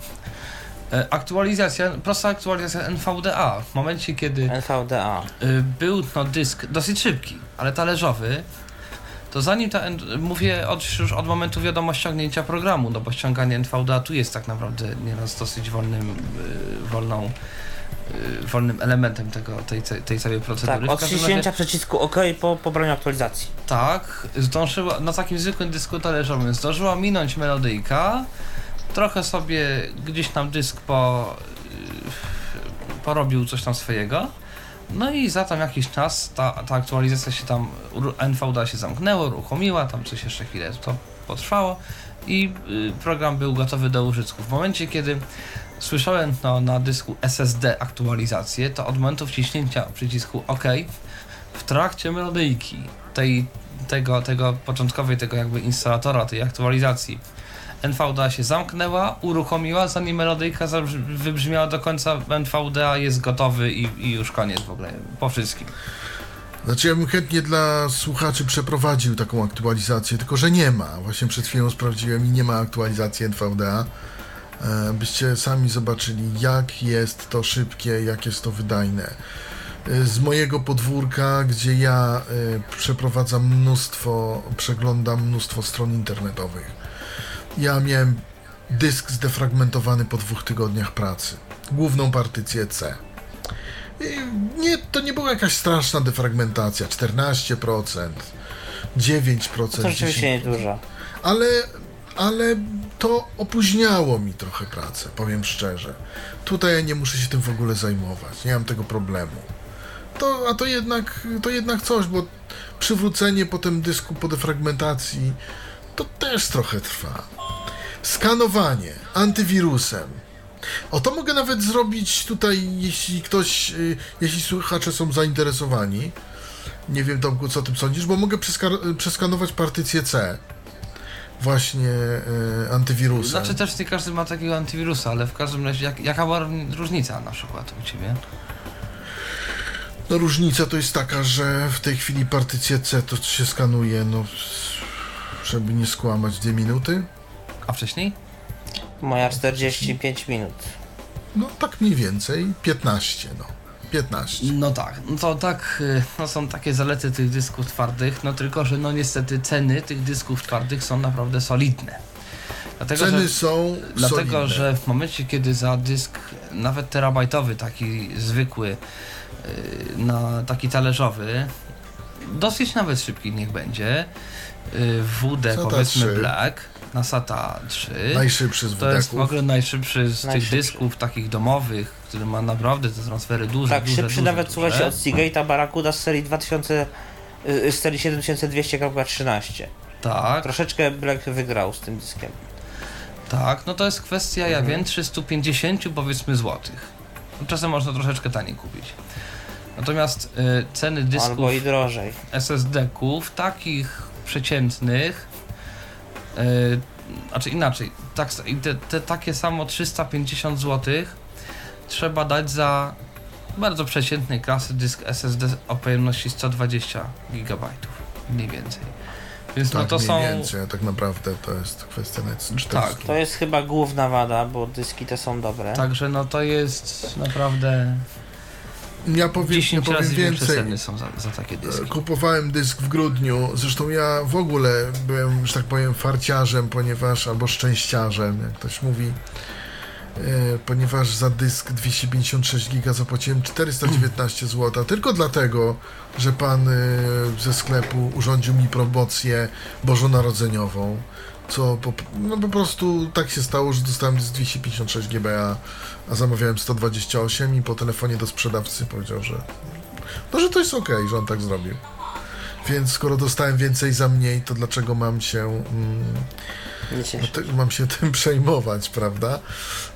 E, Aktualizacja, prosta aktualizacja NVDA. W momencie, kiedy
NVDA.
y, był no, dysk dosyć szybki, ale talerzowy, to zanim ta, mówię od, już od momentu wiadomo ściągnięcia programu, no bo ściąganie NVDA tu jest tak naprawdę nieraz dosyć wolnym, y, wolną, wolnym elementem tego, tej, tej, całej procedury.
Tak, od
każdym razie-
przycisku OK po pobraniu aktualizacji.
tak, zdążyła, na takim zwykłym dysku talerzowym zdążyła minąć melodyjka, trochę sobie gdzieś tam dysk po, yy, porobił coś tam swojego, no i za tam jakiś czas ta, ta aktualizacja się tam, NVDA się zamknęło, uruchomiła, tam coś jeszcze chwilę to potrwało i yy, program był gotowy do użytku. W momencie, kiedy słyszałem no, na dysku SSD aktualizację, to od momentu wciśnięcia przycisku OK w trakcie melodyjki tej, tego, tego początkowej, tego jakby instalatora, tej aktualizacji NVDA się zamknęła, uruchomiła, zanim melodyjka wybrzmiała do końca NVDA jest gotowy i, i już koniec w ogóle, po wszystkim.
Znaczy ja bym chętnie dla słuchaczy przeprowadził taką aktualizację, tylko że nie ma. Właśnie przed chwilą sprawdziłem i nie ma aktualizacji NVDA. E, Byście sami zobaczyli, jak jest to szybkie, jak jest to wydajne. E, Z mojego podwórka, gdzie ja e, przeprowadzam mnóstwo, przeglądam mnóstwo stron internetowych. Ja miałem dysk zdefragmentowany po dwóch tygodniach pracy. Główną partycję C. Nie, to nie była jakaś straszna defragmentacja, 14%, 9%,
To rzeczywiście
10%,
niedużo.
ale, ale to opóźniało mi trochę pracę, powiem szczerze. Tutaj ja nie muszę się tym w ogóle zajmować, nie mam tego problemu. To, a to jednak, to jednak coś, bo przywrócenie potem dysku po defragmentacji to też trochę trwa. Skanowanie antywirusem. O to mogę nawet zrobić tutaj, jeśli ktoś, y, jeśli słuchacze są zainteresowani. Nie wiem, Tomku, co o tym sądzisz, bo mogę przeska- przeskanować partycję C. Właśnie y, antywirusem.
Znaczy też nie każdy ma takiego antywirusa, ale w każdym razie jak, jaka była różnica na przykład u Ciebie?
No różnica to jest taka, że w tej chwili partycję C to się skanuje, no żeby nie skłamać, dwie minuty.
A wcześniej?
Moja 45 minut.
No tak mniej więcej, 15, no. 15.
No tak, no to tak, y, no są takie zalety tych dysków twardych, no tylko, że no niestety ceny tych dysków twardych są naprawdę solidne. Dlatego,
Ceny
że,
są
dlatego
solidne.
że w momencie, kiedy za dysk nawet terabajtowy, taki zwykły, y, na taki talerzowy, dosyć nawet szybki niech będzie, y, WD
SATA
powiedzmy
3.
Black na SATA 3,
Najszybszy z
to jest w
WD-ków.
ogóle najszybszy z tych
Najszybszy.
dysków takich domowych, który ma naprawdę te transfery duże,
Tak,
duże,
szybszy
duże,
nawet,
duże.
słuchajcie, od Seagate'a Barracuda z serii 2000, y, z serii 7200.13.
Tak,
Troszeczkę Black wygrał z tym dyskiem.
tak, no to jest kwestia, ja
Mhm.
wiem, 350 powiedzmy złotych. Czasem można troszeczkę taniej kupić. Natomiast y, ceny dysków
Albo i drożej.
SSD-ków, takich przeciętnych, y, znaczy inaczej, tak, te, te takie samo 350 zł trzeba dać za bardzo przeciętnej klasy dysk SSD o pojemności 120 GB, mniej więcej. Więc
Tak,
no to
mniej
są.
więcej, a tak naprawdę to jest kwestia nawet 400.
Tak.
To jest chyba główna wada, bo dyski te są dobre.
Także no to jest naprawdę
Ja powiem, ja
10
powiem
razy większe
więcej.
ceny są za, za takie dyski.
Kupowałem dysk w grudniu. Zresztą ja w ogóle byłem, że tak powiem, farciarzem, ponieważ, albo szczęściarzem, jak ktoś mówi, e, ponieważ za dysk 256 giga zapłaciłem 419 zł. Tylko dlatego, że pan e, ze sklepu urządził mi promocję bożonarodzeniową. Co po, no po prostu tak się stało, że dostałem dysk 256 GB, a, a zamawiałem 128 i po telefonie do sprzedawcy powiedział, że no, że to jest okej, że on tak zrobił. Więc skoro dostałem więcej za mniej, to dlaczego mam się, mm,
Nie
no, te, mam się tym przejmować, prawda?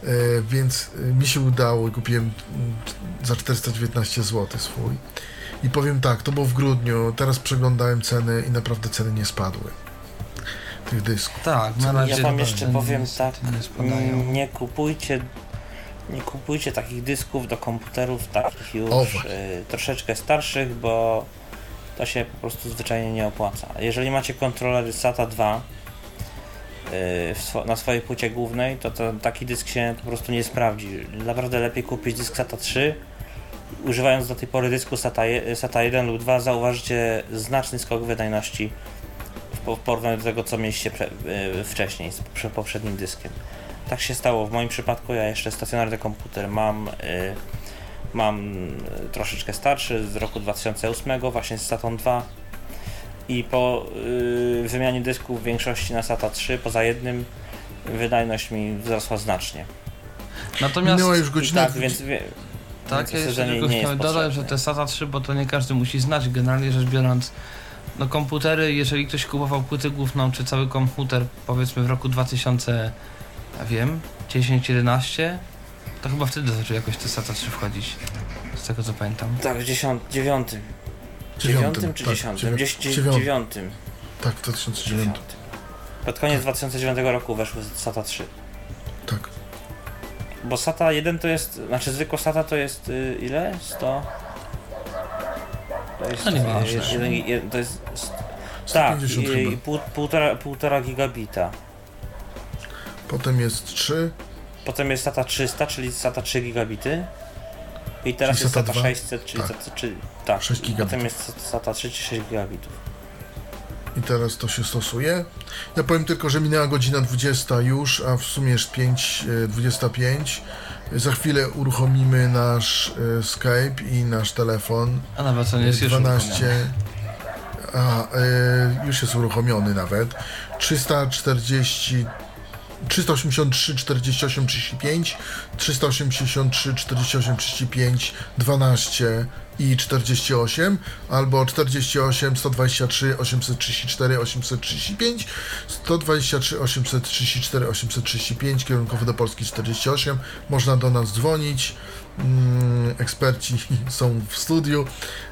E, więc e, mi się udało i kupiłem za 419 zł swój. I powiem tak, to było w grudniu, teraz przeglądałem ceny i naprawdę ceny nie spadły. Tych dysków.
Tak, na razie
Ja wam jeszcze
nie-
powiem
niestety
tak,
Nie
mm, nie kupujcie nie kupujcie takich dysków do komputerów takich już
O,
y, troszeczkę starszych, bo to się po prostu zwyczajnie nie opłaca. Jeżeli macie kontrolery SATA 2 y, w swo- na swojej płycie głównej, to, to taki dysk się po prostu nie sprawdzi. Naprawdę lepiej kupić dysk SATA 3. Używając do tej pory dysku SATA, SATA 1 lub 2 zauważycie znaczny skok wydajności w w porównaniu do tego, co mieliście y, wcześniej z prze- poprzednim dyskiem. Tak się stało. W moim przypadku ja jeszcze stacjonarny komputer mam. Y, mam y, troszeczkę starszy z roku 2008, właśnie z SATą 2. I po y, wymianie dysków w większości na SATA 3, poza jednym, wydajność mi wzrosła znacznie.
Natomiast
Minęła już godzina.
tak, więc, wie-
Tak,
więc
ja tylko chciałem dodać, że te SATA 3, bo to nie każdy musi znać, generalnie rzecz biorąc, no komputery, jeżeli ktoś kupował płytę główną, czy cały komputer, powiedzmy w roku 2000, ja wiem, 10-11, to chyba wtedy zaczęły jakoś te SATA 3 wchodzić, z tego co pamiętam.
Tak, w dziesiąt, dziewiątym. Dziewiątym czy
tak,
dziesiątym?
dziewię-
Dzieś- dzie-
dziewiątym.
Dziewiątym.
Tak, w 2009.
Pod koniec 2009 roku weszły SATA 3.
Tak.
Bo SATA 1 to jest, znaczy zwykła SATA to jest y, ile? 100? To jest,
No nieważne.
y, jeden, jeden, to jest st- tak,
150
i,
chyba.
i pół, półtora, półtora gigabita.
Potem jest 3,
Potem jest SATA 300, czyli SATA 3 gigabity. I teraz
Czyli
jest
SATA
SATA
2?
600, czyli
Tak.
SATA, czy, tak.
6
i
gigabitów.
Potem jest SATA 3 czy 6 gigabitów.
i teraz to się stosuje. Ja powiem tylko, że minęła godzina 20 już, a w sumie jest 5.25. Za chwilę uruchomimy nasz e, Skype i nasz telefon.
A nawet nie jest już
12.
uruchomione.
A, e, już jest uruchomiony nawet. 340. 383 48 35, 383 48 35, 12 i 48, albo 48 123 834 835, 123 834 835, kierunkowy do Polski 48. Można do nas dzwonić. Mm, eksperci są w studiu.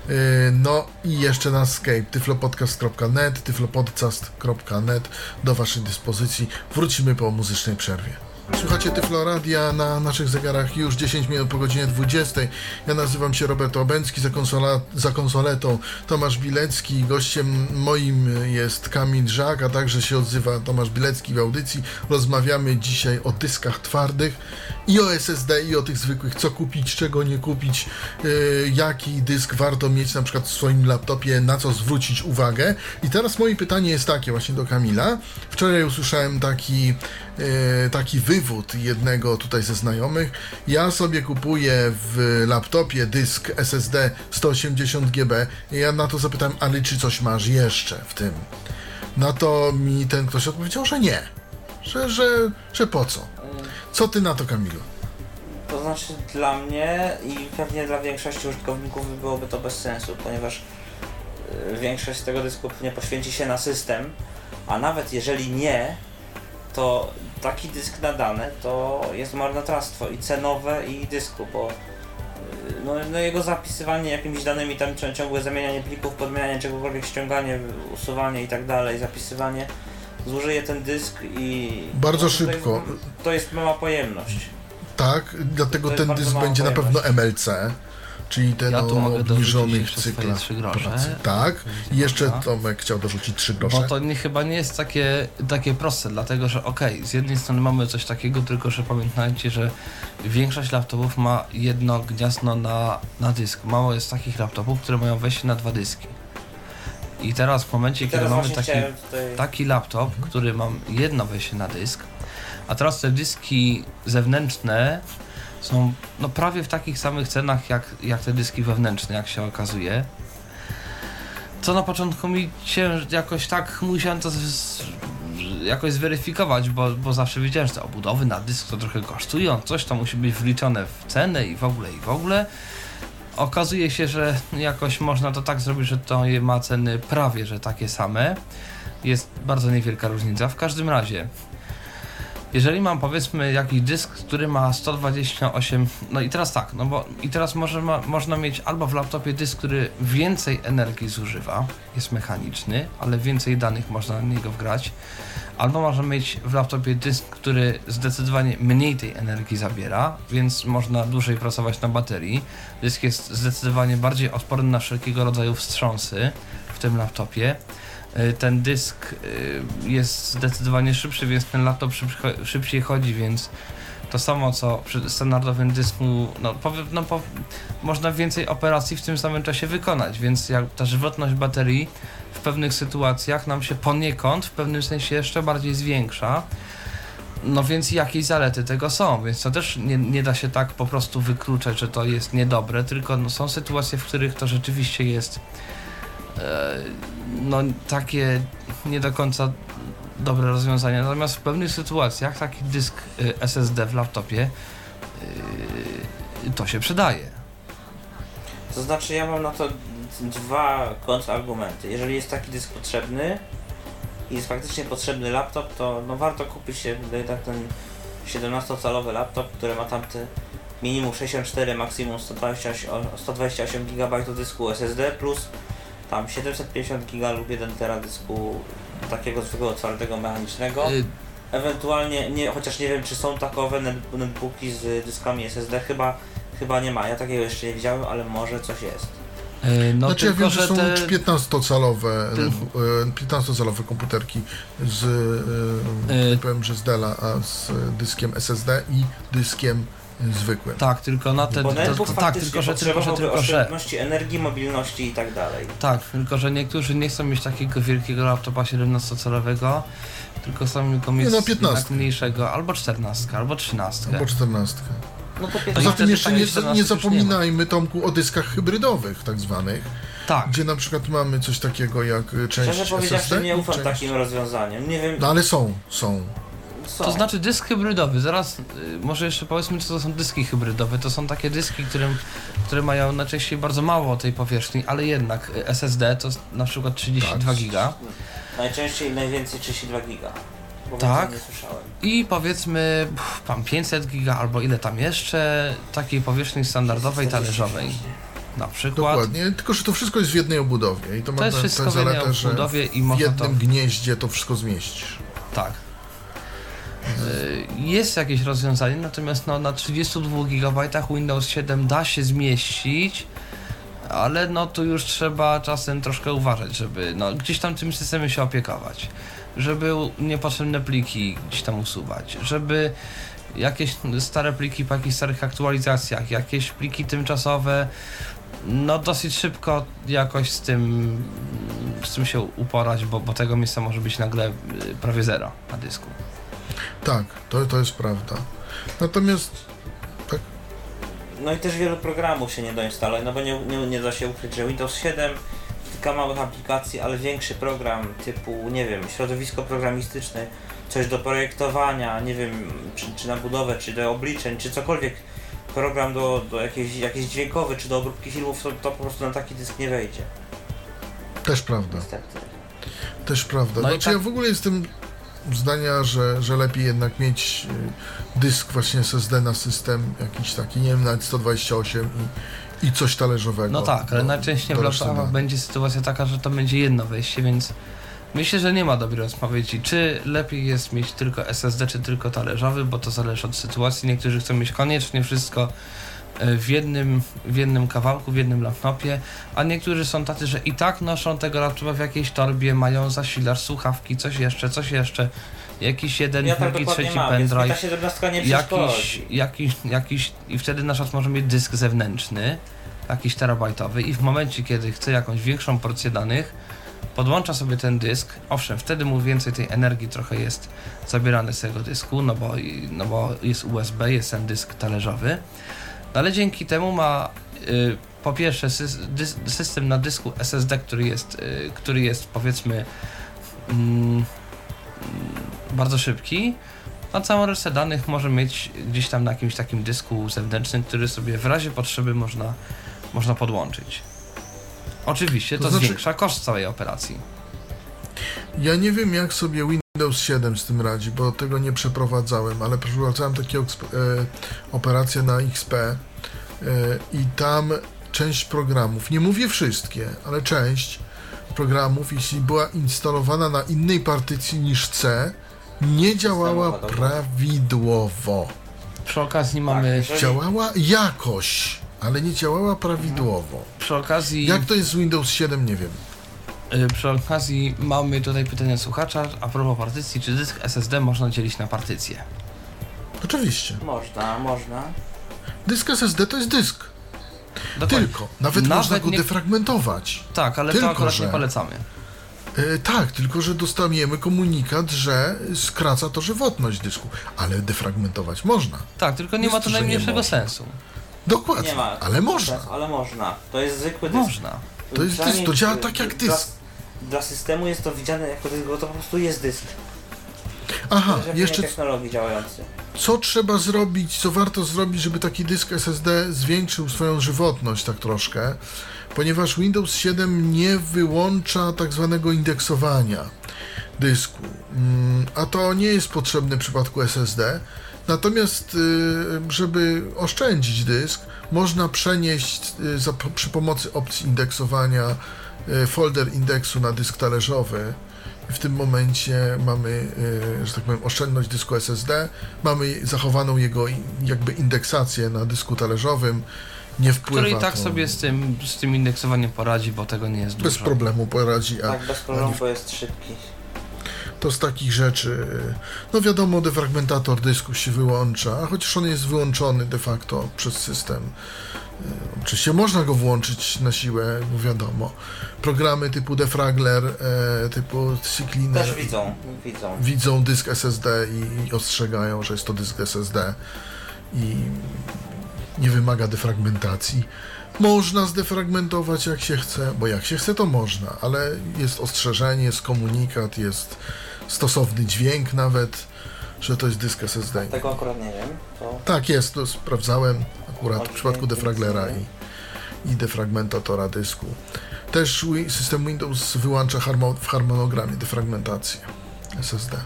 Yy, No i jeszcze na Skype tyflopodcast.net, tyflopodcast.net do Waszej dyspozycji. Wrócimy po muzycznej przerwie. Słuchacie Tyfloradia na naszych zegarach już 10 minut po godzinie 20. Ja nazywam się Robert Obęcki, za, konsola, za konsoletą Tomasz Bilecki. Gościem moim jest Kamil Żak, a także się odzywa Tomasz Bilecki w audycji. Rozmawiamy dzisiaj o dyskach twardych i o SSD i o tych zwykłych, co kupić, czego nie kupić, yy, jaki dysk warto mieć na przykład w swoim laptopie, na co zwrócić uwagę. I teraz moje pytanie jest takie właśnie do Kamila. Wczoraj usłyszałem taki, taki wywód jednego tutaj ze znajomych. Ja sobie kupuję w laptopie dysk SSD 180 GB i ja na to zapytałem, ale czy coś masz jeszcze w tym? Na to mi ten ktoś odpowiedział, że nie. Że, że, że po co? Co ty na to, Kamilu?
To znaczy dla mnie i pewnie dla większości użytkowników byłoby to bez sensu, ponieważ y, większość tego dysku nie poświęci się na system, a nawet jeżeli nie, to taki dysk na dane to jest marnotrawstwo i cenowe i dysku, bo y, no, no jego zapisywanie jakimiś danymi, tam cią- ciągłe zamienianie plików, podmienianie czegokolwiek, ściąganie, usuwanie i tak dalej, zapisywanie, zużyje ten dysk i...
Bardzo
no, to
szybko.
Jest, to jest mała pojemność.
Tak, dlatego ten dysk będzie na pewno
pojemność.
MLC, czyli ten
Ja
o obniżonych cyklach
trzy grosze.
pracy. Tak, i jeszcze. Tomek chciał dorzucić trzy
Bo
grosze.
to nie, chyba nie jest takie, takie proste, dlatego że okej, z jednej strony mamy coś takiego, tylko że pamiętajcie, że większość laptopów ma jedno gniazdo na, na dysk. Mało jest takich laptopów, które mają wejście na dwa dyski. I teraz w momencie,
I
kiedy
teraz
mamy taki,
tutaj...
taki laptop, który mam jedno wejście na dysk, a teraz te dyski zewnętrzne są no, prawie w takich samych cenach jak, jak te dyski wewnętrzne, jak się okazuje. Co na początku mi cięż, jakoś tak musiałem to z, jakoś zweryfikować, bo, bo zawsze wiedziałem, że te obudowy na dysk to trochę kosztują, coś to musi być wliczone w cenę i w ogóle i w ogóle. Okazuje się, że jakoś można to tak zrobić, że to ma ceny prawie, że takie same. Jest bardzo niewielka różnica. W każdym razie, jeżeli mam powiedzmy jakiś dysk, który ma 128, no i teraz tak, no bo i teraz może ma, można mieć albo w laptopie dysk, który więcej energii zużywa, jest mechaniczny, ale więcej danych można na niego wgrać, albo można mieć w laptopie dysk, który zdecydowanie mniej tej energii zabiera, więc można dłużej pracować na baterii. Dysk jest zdecydowanie bardziej odporny na wszelkiego rodzaju wstrząsy w tym laptopie. Y, Ten dysk y, jest zdecydowanie szybszy, więc ten laptop szybciej chodzi, więc to samo co przy standardowym dysku, no, powie, no po, można więcej operacji w tym samym czasie wykonać, więc jak ta żywotność baterii w pewnych sytuacjach nam się poniekąd w pewnym sensie jeszcze bardziej zwiększa. No więc jakieś zalety tego są, więc to też nie, nie da się tak po prostu wykluczać, że to jest niedobre, tylko no, są sytuacje, w których to rzeczywiście jest e, no takie nie do końca dobre rozwiązanie. Natomiast w pewnych sytuacjach taki dysk y, SSD w laptopie y, to się przydaje.
To znaczy ja mam na to dwa kontrargumenty. Jeżeli jest taki dysk potrzebny i jest faktycznie potrzebny laptop, to no warto kupić się tak ten 17-calowy laptop, który ma tamte minimum 64, maksimum 128, o- 128 GB dysku SSD plus tam 750 GB lub 1 tera dysku takiego zwykłego twardego mechanicznego.
Y,
Ewentualnie, nie, chociaż nie wiem czy są takowe net- netbooki z dyskami SSD, chyba, chyba nie ma. Ja takiego jeszcze nie widziałem, ale może coś jest.
y, no
znaczy ja
tylko,
wiem, że
że
są
te...
15-calowe
Ty-
e, 15-calowe komputerki z, e,
Y-
nie powiem, że z Della, a z dyskiem SSD i dyskiem zwykłym.
Tak, tylko na te...
Bo
To, tak, tylko że, tylko, że, tylko, że...
energii, mobilności i tak dalej.
Tak, tylko że niektórzy nie chcą mieć takiego wielkiego laptopa 17-calowego, tylko chcą tylko mieć
Nie, no,
jednak
15.
mniejszego, albo 14, albo 13.
Albo 14.
No to
Poza tym jeszcze
takiej
nie,
14
nie
już nie
zapominajmy, Tomku, o dyskach hybrydowych tak zwanych,
Tak,
gdzie na przykład mamy coś takiego jak e, część
Szczerze powiedziawszy
SSD
nie
i
ufam
część...
takim rozwiązaniom. Nie wiem,
No ale są, są.
Co.
to znaczy dysk hybrydowy, zaraz y, może jeszcze powiedzmy co to są dyski hybrydowe, to są takie dyski, którym, które mają najczęściej bardzo mało tej powierzchni, ale jednak y, SSD to na przykład 32
Tak.
giga
Najczęściej najwięcej 32 giga.
Tak. i powiedzmy pff, tam 500 giga albo ile tam jeszcze takiej powierzchni standardowej talerzowej na przykład.
Dokładnie, tylko że to wszystko jest w jednej obudowie i to,
To
ma
jest
tę
wszystko w jednej
zaletę, że
obudowie i
w
można
jednym
to
gnieździe to wszystko zmieścisz.
Tak. Y, Jest jakieś rozwiązanie, natomiast no, na 32 GB Windows 7 da się zmieścić, ale no tu już trzeba czasem troszkę uważać, żeby no, gdzieś tam tym systemem się opiekować, żeby niepotrzebne pliki gdzieś tam usuwać, żeby jakieś stare pliki po jakichś starych aktualizacjach, jakieś pliki tymczasowe, no dosyć szybko jakoś z tym, z tym się uporać, bo, bo tego miejsca może być nagle y, prawie zero na dysku.
Tak, to, to jest prawda. Natomiast
No i też wielu programów się nie doinstaluje, no bo nie, nie, nie da się ukryć, że Windows 7 kilka małych aplikacji, ale większy program typu, nie wiem, środowisko programistyczne, coś do projektowania, nie wiem, czy, czy na budowę, czy do obliczeń, czy cokolwiek, program do, do jakiejś, jakiś dźwiękowy, czy do obróbki filmów, to, to po prostu na taki dysk nie wejdzie,
też prawda,
niestety.
też prawda.
No
znaczy
tak-
ja w ogóle jestem zdania, że, że lepiej jednak mieć y, dysk właśnie SSD na system jakiś taki, nie wiem, nawet 128 i, i coś talerzowego.
No tak, ale
do-
najczęściej
do
w laptopach będzie sytuacja taka, że to będzie jedno wejście, więc myślę, że nie ma dobrej odpowiedzi, czy lepiej jest mieć tylko SSD, czy tylko talerzowy, bo to zależy od sytuacji. Niektórzy chcą mieć koniecznie wszystko w jednym, w jednym kawałku, w jednym laptopie, a niektórzy są tacy, że i tak noszą tego laptopa w jakiejś torbie, mają zasilacz, słuchawki, coś jeszcze, coś jeszcze, jakiś jeden,
Ja tak
drugi, trzeci
mam,
pendrive.
17 nie
jakiś, jakiś, jakiś, i wtedy nasz przykład może mieć dysk zewnętrzny, jakiś terabajtowy i w momencie, kiedy chce jakąś większą porcję danych, podłącza sobie ten dysk, owszem, wtedy mu więcej tej energii trochę jest zabierane z tego dysku, no bo, no bo jest USB, jest ten dysk talerzowy, no ale dzięki temu ma y, po pierwsze dys, system na dysku SSD, który jest, y, który jest powiedzmy mm, bardzo szybki, a całą resztę danych może mieć gdzieś tam na jakimś takim dysku zewnętrznym, który sobie w razie potrzeby można, można podłączyć. Oczywiście to,
To znaczy-
zwiększa koszt całej operacji.
Ja nie wiem, jak sobie Windows Windows 7 z tym radzi, bo tego nie przeprowadzałem, ale przeprowadzałem takie eksp- e, operacje na XP e, i tam część programów, nie mówię wszystkie, ale część programów, jeśli była instalowana na innej partycji niż C, nie działała prawidłowo.
Przy okazji
Tak,
mamy.
Działała jakoś, ale nie działała prawidłowo.
Przy okazji.
Jak to jest z Windows 7, nie wiem.
Y, Przy okazji mamy tutaj pytanie słuchacza a propos partycji, czy dysk SSD można dzielić na partycje?
Oczywiście.
Można, można.
Dysk SSD to jest dysk.
Dokładnie.
Tylko. Nawet,
Nawet
można go
nie-
defragmentować.
Tak, ale
Tylko,
to akurat
że-
nie polecamy.
E, tak, tylko że dostaniemy komunikat, że skraca to żywotność dysku. Ale defragmentować można.
Tak, tylko nie
Jest
ma
to,
najmniejszego sensu.
Dokładnie.
Nie ma.
ale można.
Ale można. To jest zwykły dysk.
Można.
To jest dysk, to działa tak jak dysk.
Dla systemu jest to widziane jako dysk, bo to po prostu jest dysk.
Aha, jeszcze
technologii działający.
co trzeba zrobić, co warto zrobić, żeby taki dysk SSD zwiększył swoją żywotność tak troszkę, ponieważ Windows 7 nie wyłącza tak zwanego indeksowania dysku, Mm, a to nie jest potrzebne w przypadku SSD. Natomiast, y, żeby oszczędzić dysk, można przenieść y, za, przy pomocy opcji indeksowania folder indeksu na dysk talerzowy. W tym momencie mamy, y, że tak powiem, oszczędność dysku SSD, mamy zachowaną jego jakby indeksację na dysku talerzowym, nie wpływa
Który i tak
to,
sobie z tym, z tym indeksowaniem poradzi, bo tego nie jest
bez
dużo.
problemu poradzi, a
Tak, bez problemu, bo jest szybki.
To z takich rzeczy, no wiadomo, defragmentator dysku się wyłącza, a chociaż on jest wyłączony de facto przez system. Oczywiście można go włączyć na siłę, bo wiadomo. Programy typu defragler, e, typu CCleaner
Też widzą, widzą.
widzą dysk SSD i, i ostrzegają, że jest to dysk SSD i nie wymaga defragmentacji. Można zdefragmentować jak się chce, bo jak się chce to można, ale jest ostrzeżenie, jest komunikat, jest stosowny dźwięk nawet, że to jest dysk SSD.
Tego akurat nie wiem. To
Tak jest, to sprawdzałem akurat w przypadku defraglera i, i defragmentatora dysku. Też system Windows wyłącza w harmonogramie defragmentację SSD,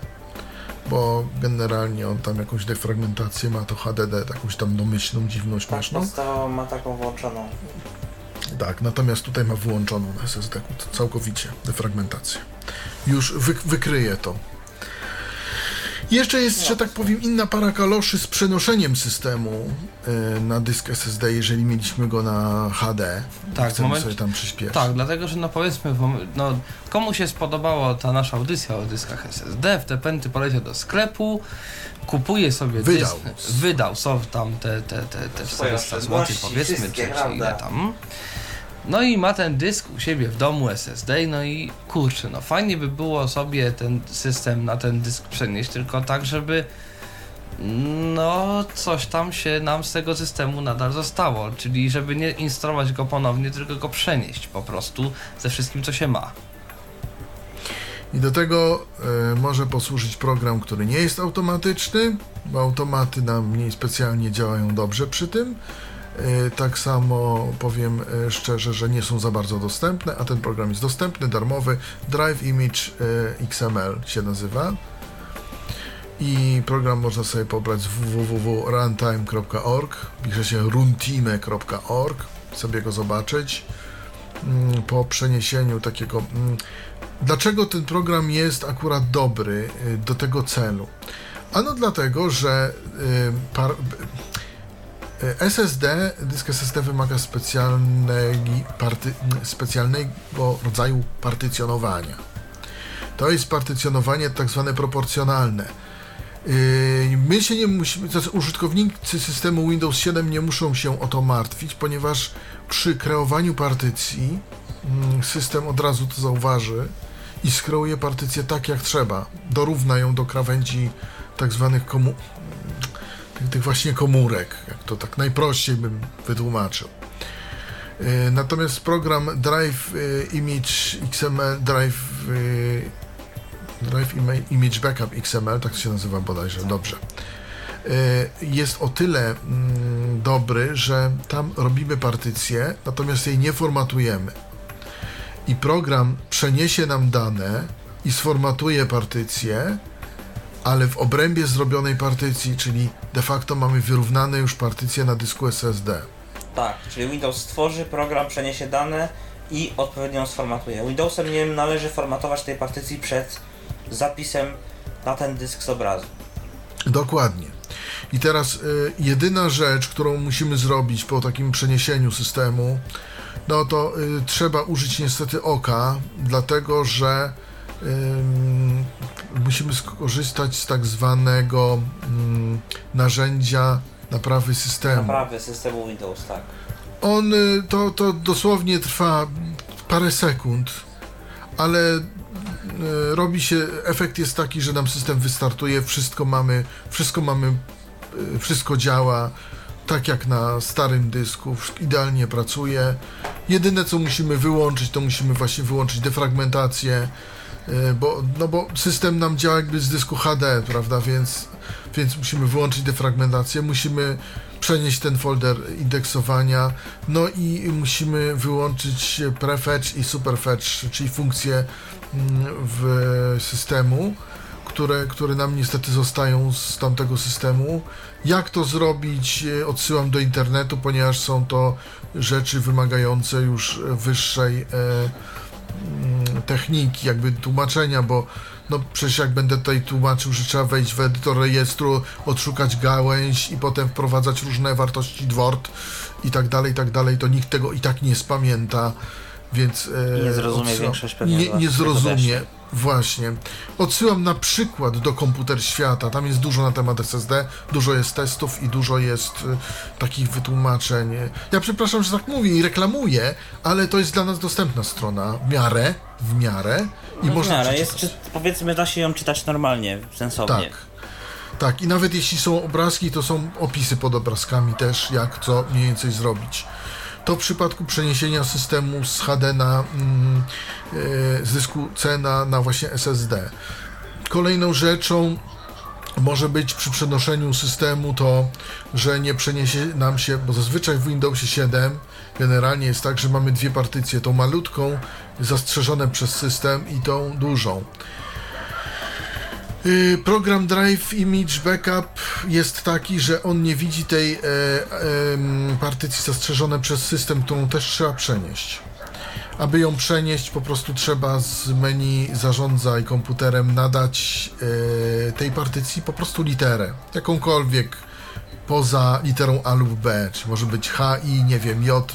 bo generalnie on tam jakąś defragmentację ma, to HDD, jakąś tam domyślną, dziwną,
tak,
śmieszną.
podstawowo ma taką włączoną.
Tak, natomiast tutaj ma wyłączoną SSD całkowicie defragmentację. Już wy, wykryje to. Jeszcze jest, że tak powiem, inna para kaloszy z przenoszeniem systemu y, na dysk SSD, jeżeli mieliśmy go na HD.
Tak,
chcemy
momencie-
sobie tam przyspieszyć.
Tak, dlatego że no powiedzmy, no, komu się spodobała ta nasza audycja o dyskach SSD, w te pęty poleciał do sklepu, kupuje sobie
Wydał.
dysk, wydał sobie tam te, te, te, te
Swoje
400 zł powiedzmy, czy, czy ile tam. No i ma ten dysk u siebie w domu SSD, no i kurczę, no fajnie by było sobie ten system na ten dysk przenieść, tylko tak, żeby no coś tam się nam z tego systemu nadal zostało, czyli żeby nie instalować go ponownie, tylko go przenieść po prostu ze wszystkim, co się ma.
I do tego y, może posłużyć program, który nie jest automatyczny, bo automaty nam mniej specjalnie działają dobrze przy tym. Y, tak samo powiem y, szczerze, że nie są za bardzo dostępne, a ten program jest dostępny, darmowy. Drive Image y, XML się nazywa. I program można sobie pobrać z www.runtime.org. Pisze się runtime.org, sobie go zobaczyć. Mm, Po przeniesieniu takiego. mm, Dlaczego ten program jest akurat dobry do tego celu? Ano dlatego, że SSD, dysk SSD wymaga specjalnej party, specjalnego rodzaju partycjonowania. To jest partycjonowanie tak zwane proporcjonalne. Yy, My się nie musimy, to znaczy użytkownicy systemu Windows 7 nie muszą się o to martwić, ponieważ przy kreowaniu partycji mm, system od razu to zauważy i skreuje partycję tak jak trzeba. Dorówna ją do krawędzi tak zwanych komu... tych, tych właśnie komórek, jak to tak najprościej bym wytłumaczył. Yy, Natomiast program Drive yy, Image XML, Drive yy, Drive Ima- Image Backup XML, tak się nazywa bodajże, dobrze. Jest o tyle mm, dobry, że tam robimy partycję, natomiast jej nie formatujemy. I program przeniesie nam dane i sformatuje partycję, ale w obrębie zrobionej partycji, czyli de facto mamy wyrównane już partycje na dysku SSD.
Tak, czyli Windows stworzy, program przeniesie dane i odpowiednio sformatuje. Windowsem nie należy formatować tej partycji przed zapisem na ten dysk z obrazu.
Dokładnie. I teraz y, jedyna rzecz, którą musimy zrobić po takim przeniesieniu systemu, no to y, trzeba użyć niestety oka, dlatego że ym, musimy skorzystać z tak zwanego ym, narzędzia naprawy systemu.
Naprawy systemu Windows, tak.
On y, to, to dosłownie trwa parę sekund, ale y, robi się, efekt jest taki, że nam system wystartuje, wszystko mamy, wszystko mamy, y, wszystko działa tak jak na starym dysku, idealnie pracuje. Jedyne co musimy wyłączyć, to musimy właśnie wyłączyć defragmentację, bo, no bo system nam działa jakby z dysku HD, prawda, więc, więc musimy wyłączyć defragmentację, musimy przenieść ten folder indeksowania, no i musimy wyłączyć prefetch i superfetch, czyli funkcje mm, w systemu, które, które nam niestety zostają z tamtego systemu. Jak to zrobić? e, Odsyłam do internetu, ponieważ są to rzeczy wymagające już wyższej e, techniki, jakby tłumaczenia, bo no przecież jak będę tutaj tłumaczył, że trzeba wejść w edytor rejestru, odszukać gałęź i potem wprowadzać różne wartości dwort i tak dalej, i tak dalej, to nikt tego i tak nie spamięta, więc... e,
nie zrozumie większość pewnie
Nie, nie zrozumie. Właśnie. Odsyłam na przykład do Komputer Świata, tam jest dużo na temat SSD, dużo jest testów i dużo jest e, takich wytłumaczeń. Ja przepraszam, że tak mówię i reklamuję, ale to jest dla nas dostępna strona, w miarę, w miarę i
No w
można
miarę jest, czy, powiedzmy, da się ją czytać normalnie, sensownie.
Tak. Tak, i nawet jeśli są obrazki, to są opisy pod obrazkami też, jak co mniej więcej zrobić. To w przypadku przeniesienia systemu z HD na e, z dysku C na, na właśnie SSD. Kolejną rzeczą może być przy przenoszeniu systemu to, że nie przeniesie nam się, bo zazwyczaj w Windowsie 7 generalnie jest tak, że mamy dwie partycje, tą malutką zastrzeżone przez system i tą dużą. Y, Program Drive Image Backup jest taki, że on nie widzi tej e, em, partycji zastrzeżone przez system, którą też trzeba przenieść. Aby ją przenieść, po prostu trzeba z menu zarządzaj komputerem nadać e, tej partycji po prostu literę, jakąkolwiek poza literą A lub B, czy może być H, I, nie wiem, J,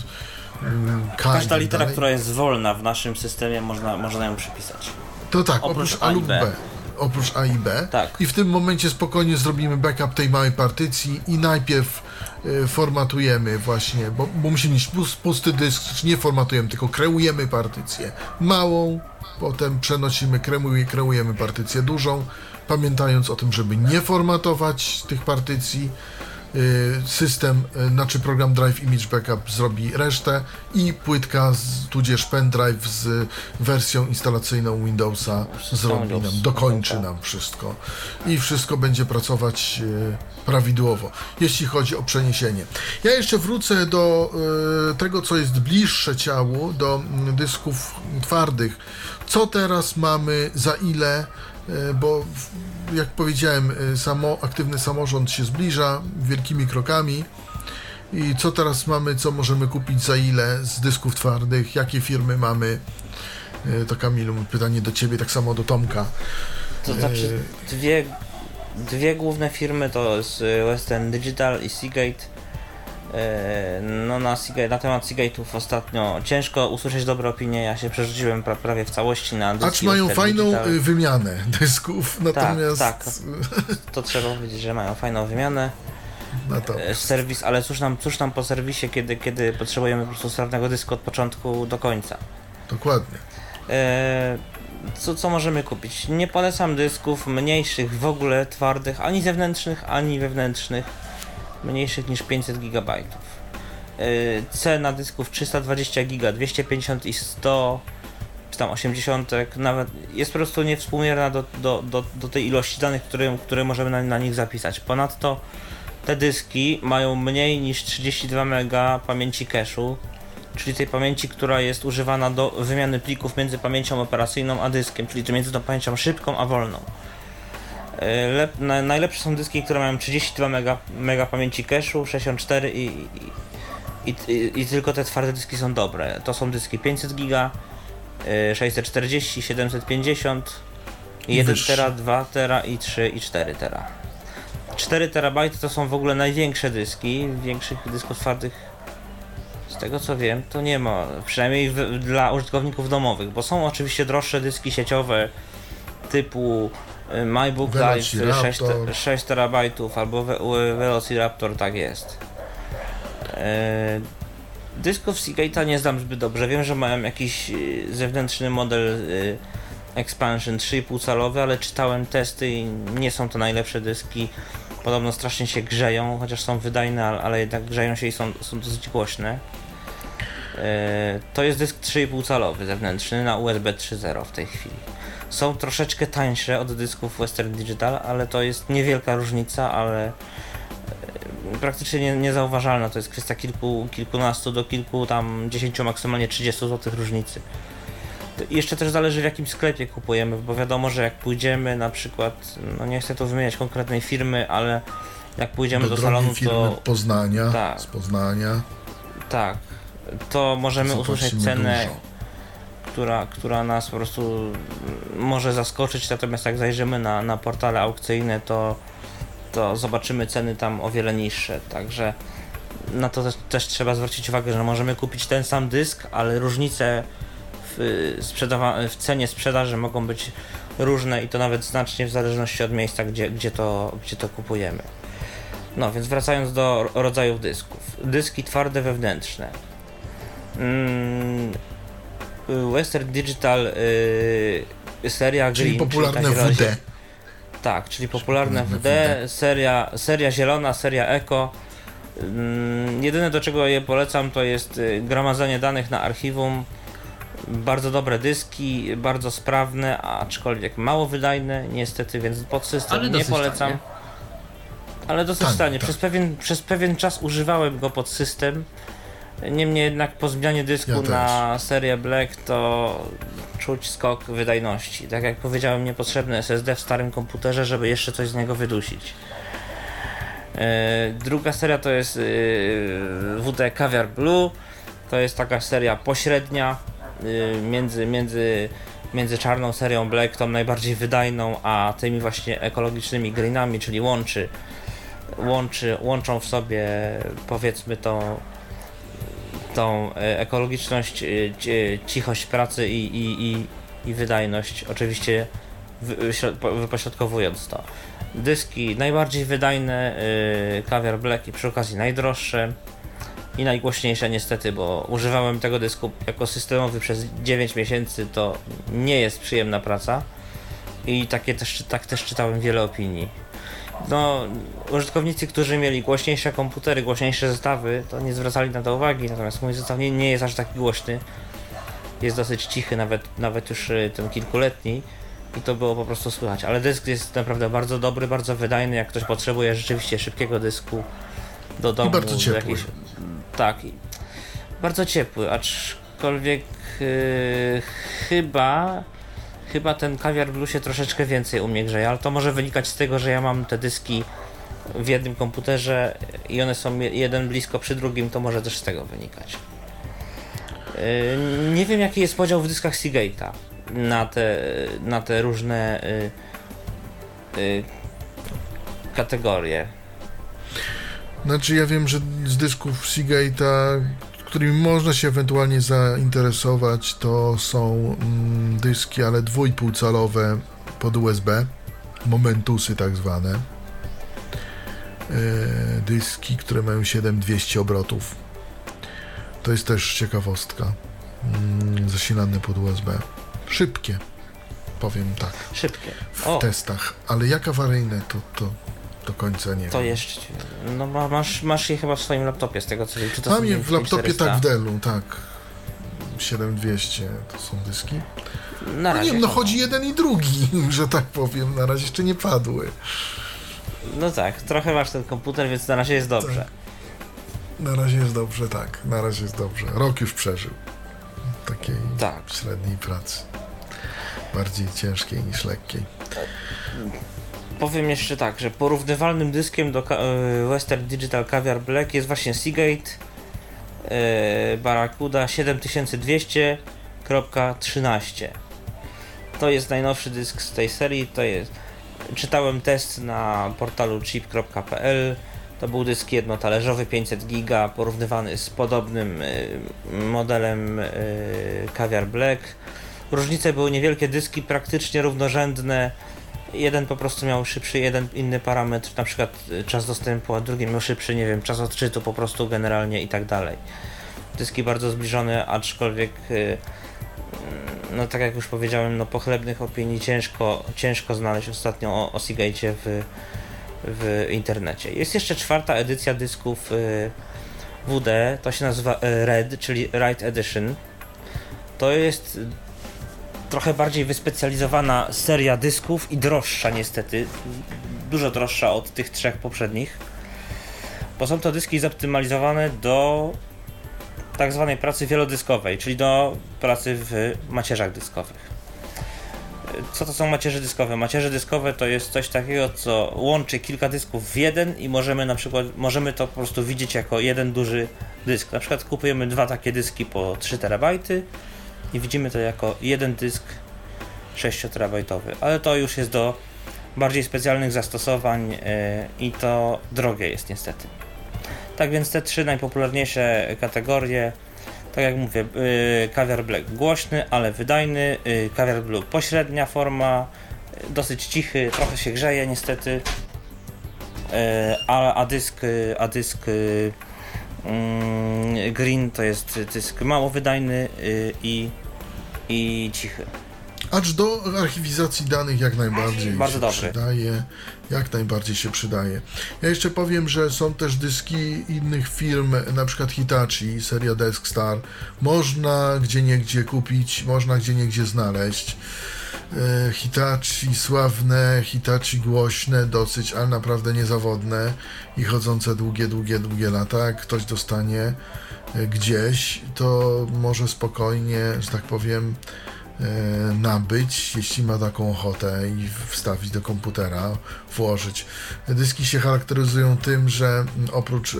mm, K
Każda
tak
litera,
dalej.
która jest wolna w naszym systemie, można, można ją przypisać.
To tak,
Oprócz
oprócz, A lub
B.
B. Oprócz A i B.
Tak.
I w tym momencie spokojnie zrobimy backup tej małej partycji i najpierw y, formatujemy właśnie, bo, bo musimy mieć pus- pusty dysk, czy nie formatujemy, tylko kreujemy partycję małą, potem przenosimy, kreujemy, kreujemy partycję dużą, pamiętając o tym, żeby nie formatować tych partycji. Y, System, y, znaczy program Drive Image Backup zrobi resztę i płytka, z, tudzież pendrive z wersją instalacyjną Windowsa zrobi nam, dokończy nam wszystko i wszystko będzie pracować e, prawidłowo, jeśli chodzi o przeniesienie. Ja jeszcze wrócę do tego, co jest bliższe ciału, do mm, dysków twardych. Co teraz mamy, za ile, bo jak powiedziałem, e, samo, aktywny samorząd się zbliża wielkimi krokami. I co teraz mamy, co możemy kupić za ile z dysków twardych, jakie firmy mamy? E, To Kamilu, pytanie do Ciebie, tak samo do Tomka.
To znaczy, dwie, dwie główne firmy to jest y, Western Digital i Seagate. E, No na, Seagate, na temat Seagate'ów ostatnio ciężko usłyszeć dobre opinie, ja się przerzuciłem pra, prawie w całości na dyski
Acz mają fajną
Digital.
y, wymianę dysków, natomiast...
tak. To trzeba powiedzieć, że mają fajną wymianę.
natomiast
E, Serwis, ale cóż nam, cóż nam po serwisie, kiedy, kiedy potrzebujemy po prostu sprawnego dysku od początku do końca.
dokładnie.
E, co, co możemy kupić? Nie polecam dysków mniejszych w ogóle, twardych, ani zewnętrznych, ani wewnętrznych, mniejszych niż 500 GB. E, cena dysków 320 GB, 250 i 100 czy tam 80, nawet jest po prostu niewspółmierna do, do, do, do tej ilości danych, które, które możemy na, na nich zapisać. Ponadto te dyski mają mniej niż 32 MB pamięci cache'u, czyli tej pamięci, która jest używana do wymiany plików między pamięcią operacyjną a dyskiem, czyli między tą pamięcią szybką a wolną. E, lep, na, najlepsze są dyski, które mają 32 mega, mega pamięci cache'u, 64 i, i, i, i, tylko te twarde dyski są dobre. To są dyski 500 giga, 640, 750, 1 Wyższy. tera, 2 tera i 3 i 4 tera. 4 terabajty to są w ogóle największe dyski, większych dysków twardych z tego co wiem to nie ma, przynajmniej w, dla użytkowników domowych, bo są oczywiście droższe dyski sieciowe typu MyBook Live 6, 6 terabajtów albo Velociraptor, tak jest. E, dysków Seagate'a nie znam zbyt dobrze, wiem, że mają jakiś y, zewnętrzny model y, Expansion 3,5 calowy, ale czytałem testy i nie są to najlepsze dyski. Podobno strasznie się grzeją, chociaż są wydajne, ale jednak grzeją się i są, są dosyć głośne. To jest dysk 3,5 calowy zewnętrzny na USB 3.0 w tej chwili. Są troszeczkę tańsze od dysków Western Digital, ale to jest niewielka różnica, ale e, praktycznie nie, niezauważalna. To jest kwestia kilku, kilkunastu do kilku tam 10, maksymalnie 30 zł różnicy. Jeszcze też zależy w jakim sklepie kupujemy, bo wiadomo, że jak pójdziemy na przykład, no nie chcę tu wymieniać konkretnej firmy, ale jak pójdziemy do, do salonu,
firmy
to.
Poznania, tak, z Poznania.
Tak, to możemy usłyszeć cenę, która, która nas po prostu może zaskoczyć, natomiast jak zajrzymy na, na portale aukcyjne, to, to zobaczymy ceny tam o wiele niższe, także na to też, też trzeba zwrócić uwagę, że możemy kupić ten sam dysk, ale różnice w, w cenie sprzedaży mogą być różne i to nawet znacznie w zależności od miejsca, gdzie, gdzie, to, gdzie to kupujemy. No więc wracając do rodzajów dysków. Dyski twarde wewnętrzne. Mm, Western Digital y, seria
Czyli Green, popularne czyli WD.
Tak, czyli popularne WD, WD, Seria, seria zielona, seria Eco. Mm, jedyne do czego je polecam to jest y, gromadzenie danych na archiwum. Bardzo dobre dyski, bardzo sprawne, aczkolwiek mało wydajne, niestety, więc pod system Ale nie polecam. Tanie. Ale dosyć tanie. Tak. Przez, pewien, przez pewien czas używałem go pod system Niemniej jednak po zmianie dysku ja na serię Black to czuć skok wydajności. Tak jak powiedziałem, niepotrzebny SSD w starym komputerze, żeby jeszcze coś z niego wydusić. E, druga seria to jest e, WD Caviar Blue. To jest taka seria pośrednia e, między, między, między czarną serią Black, tą najbardziej wydajną, a tymi właśnie ekologicznymi greenami, czyli łączy, łączy, łączą w sobie powiedzmy tą tą e, ekologiczność, e, cichość pracy i, i, i, i wydajność, oczywiście wypośrodkowując to. Dyski najbardziej wydajne, Caviar Black i przy okazji najdroższe i najgłośniejsze niestety, bo używałem tego dysku jako systemowy przez 9 miesięcy, to nie jest przyjemna praca i takie też, tak też czytałem wiele opinii no, użytkownicy, którzy mieli głośniejsze komputery, głośniejsze zestawy, to nie zwracali na to uwagi, natomiast mój zestaw nie, nie jest aż taki głośny. Jest dosyć cichy, nawet, nawet już y, ten kilkuletni i to było po prostu słychać. Ale dysk jest naprawdę bardzo dobry, bardzo wydajny, jak ktoś potrzebuje rzeczywiście szybkiego dysku do domu.
I bardzo ciepły. Jakiś...
Tak, bardzo ciepły, aczkolwiek yy, chyba chyba ten kawiar Blue się troszeczkę więcej u mnie grzeje, ale to może wynikać z tego, że ja mam te dyski w jednym komputerze i one są jeden blisko przy drugim, to może też z tego wynikać. Yy, nie wiem jaki jest podział w dyskach Seagate'a na te, na te różne yy, yy, kategorie.
Znaczy ja wiem, że z dysków Seagate'a którymi można się ewentualnie zainteresować, to są mm, dyski, ale 2,5 calowe pod USB, momentusy tak zwane. E, dyski, które mają 7200 obrotów. To jest też ciekawostka. Mm, zasilane pod USB. Szybkie, powiem tak.
Szybkie.
W o. testach, ale jak awaryjne to, to do końca nie
To
wiem.
jeszcze. No masz, masz je chyba w swoim laptopie z tego co wiem.
Czy to Mam je w laptopie 400? tak w Dellu, tak. 7200 to są dyski.
Na razie.
No nie no chodzi jeden i drugi, że tak powiem. Na razie jeszcze nie padły.
No tak, trochę masz ten komputer, więc na razie jest dobrze. Tak.
Na razie jest dobrze, tak. Na razie jest dobrze. Rok już przeżył. Takiej
Tak.
średniej pracy. Bardziej ciężkiej niż lekkiej.
Powiem jeszcze tak, że porównywalnym dyskiem do e, Western Digital Caviar Black jest właśnie Seagate e, Barracuda 7200.13 To jest najnowszy dysk z tej serii, to jest czytałem test na portalu chip.pl to był dysk jednotalerzowy 500 giga porównywany z podobnym e, modelem Caviar Black. Różnice były niewielkie, dyski praktycznie równorzędne jeden po prostu miał szybszy jeden inny parametr, na przykład y, czas dostępu, a drugi miał szybszy, nie wiem, czas odczytu po prostu generalnie i tak dalej. Dyski bardzo zbliżone, aczkolwiek y, no tak jak już powiedziałem, no pochlebnych opinii ciężko, ciężko znaleźć ostatnio o, o Seagate'cie w, w internecie. Jest jeszcze czwarta edycja dysków y, WD, to się nazywa Red, czyli Write Edition. To jest trochę bardziej wyspecjalizowana seria dysków i droższa niestety. Dużo droższa od tych trzech poprzednich. Bo są to dyski zoptymalizowane do tak zwanej pracy wielodyskowej, czyli do pracy w macierzach dyskowych. Co to są macierze dyskowe? Macierze dyskowe to jest coś takiego, co łączy kilka dysków w jeden i możemy na przykład, możemy to po prostu widzieć jako jeden duży dysk. Na przykład kupujemy dwa takie dyski po 3 terabajty i widzimy to jako jeden dysk 6 terabajtowy, ale to już jest do bardziej specjalnych zastosowań yy, i to drogie jest niestety. Tak więc te trzy najpopularniejsze kategorie, tak jak mówię, yy, Caviar Black głośny, ale wydajny, yy, Caviar Blue pośrednia forma, dosyć cichy, trochę się grzeje niestety, a, a dysk, a dysk Green to jest dysk mało wydajny yy, i, i cichy.
Acz do archiwizacji danych jak najbardziej
Bardzo
się
dobry.
przydaje. Jak najbardziej się przydaje. Ja jeszcze powiem, że są też dyski innych firm, na przykład Hitachi, seria Deskstar. Można gdzie niegdzie kupić, można gdzie niegdzie znaleźć. E, Hitachi sławne, Hitachi głośne dosyć, ale naprawdę niezawodne i chodzące długie, długie, długie lata. Jak ktoś dostanie e, gdzieś, to może spokojnie, że tak powiem, e, nabyć, jeśli ma taką ochotę i wstawić do komputera, włożyć. Dyski się charakteryzują tym, że oprócz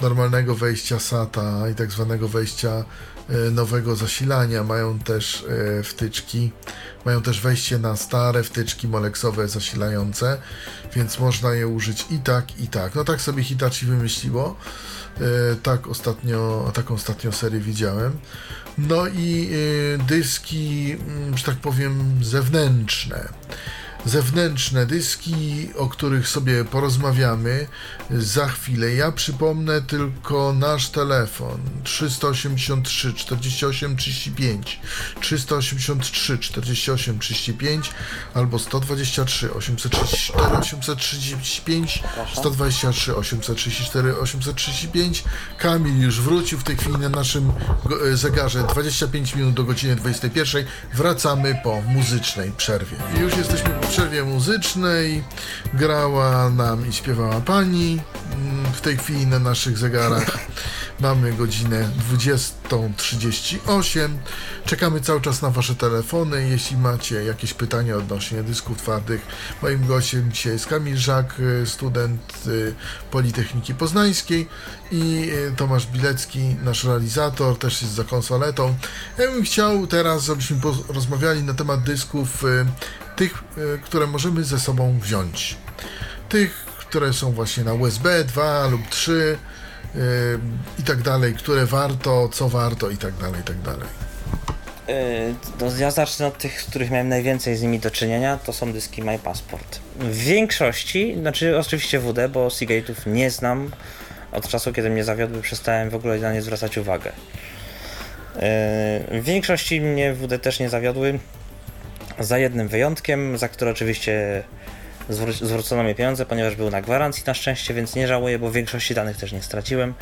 normalnego wejścia SATA i tak zwanego wejścia nowego zasilania mają też e, wtyczki, mają też wejście na stare wtyczki moleksowe zasilające, więc można je użyć i tak, i tak. No tak sobie Hitachi wymyśliło. E, Tak ostatnio, taką ostatnią serię widziałem. No i dyski, mm, że tak powiem, zewnętrzne. Zewnętrzne dyski, o których sobie porozmawiamy za chwilę. Ja przypomnę tylko nasz telefon 383 48 35 383 48 35 albo 123 834 835 123 834 835 Kamil już wrócił w tej chwili na naszym e, zegarze 25 minut do godziny 21. Wracamy po muzycznej przerwie. Już jesteśmy po przerwie muzycznej. Grała nam i śpiewała pani. Mm, W tej chwili na naszych zegarach mamy godzinę 20.38. Czekamy cały czas na Wasze telefony. Jeśli macie jakieś pytania odnośnie dysków twardych, moim gościem dzisiaj jest Kamil Żak, y, student y, Politechniki Poznańskiej i y, Tomasz Bilecki, nasz realizator, też jest za konsoletą. Ja bym chciał teraz, żebyśmy porozmawiali na temat dysków tych, y, które możemy ze sobą wziąć. Tych, które są właśnie na USB 2 lub 3 y, i tak dalej, które warto, co warto i tak dalej, i tak dalej.
Yy, No, ja zacznę od tych, z których miałem najwięcej z nimi do czynienia, to są dyski My Passport. W większości, znaczy oczywiście WD, bo Seagate'ów nie znam. Od czasu, kiedy mnie zawiodły, przestałem w ogóle na nie zwracać uwagę. W większości mnie WD też nie zawiodły, za jednym wyjątkiem, za który oczywiście zwró- zwrócono mi pieniądze, ponieważ był na gwarancji na szczęście, więc nie żałuję, bo większości danych też nie straciłem.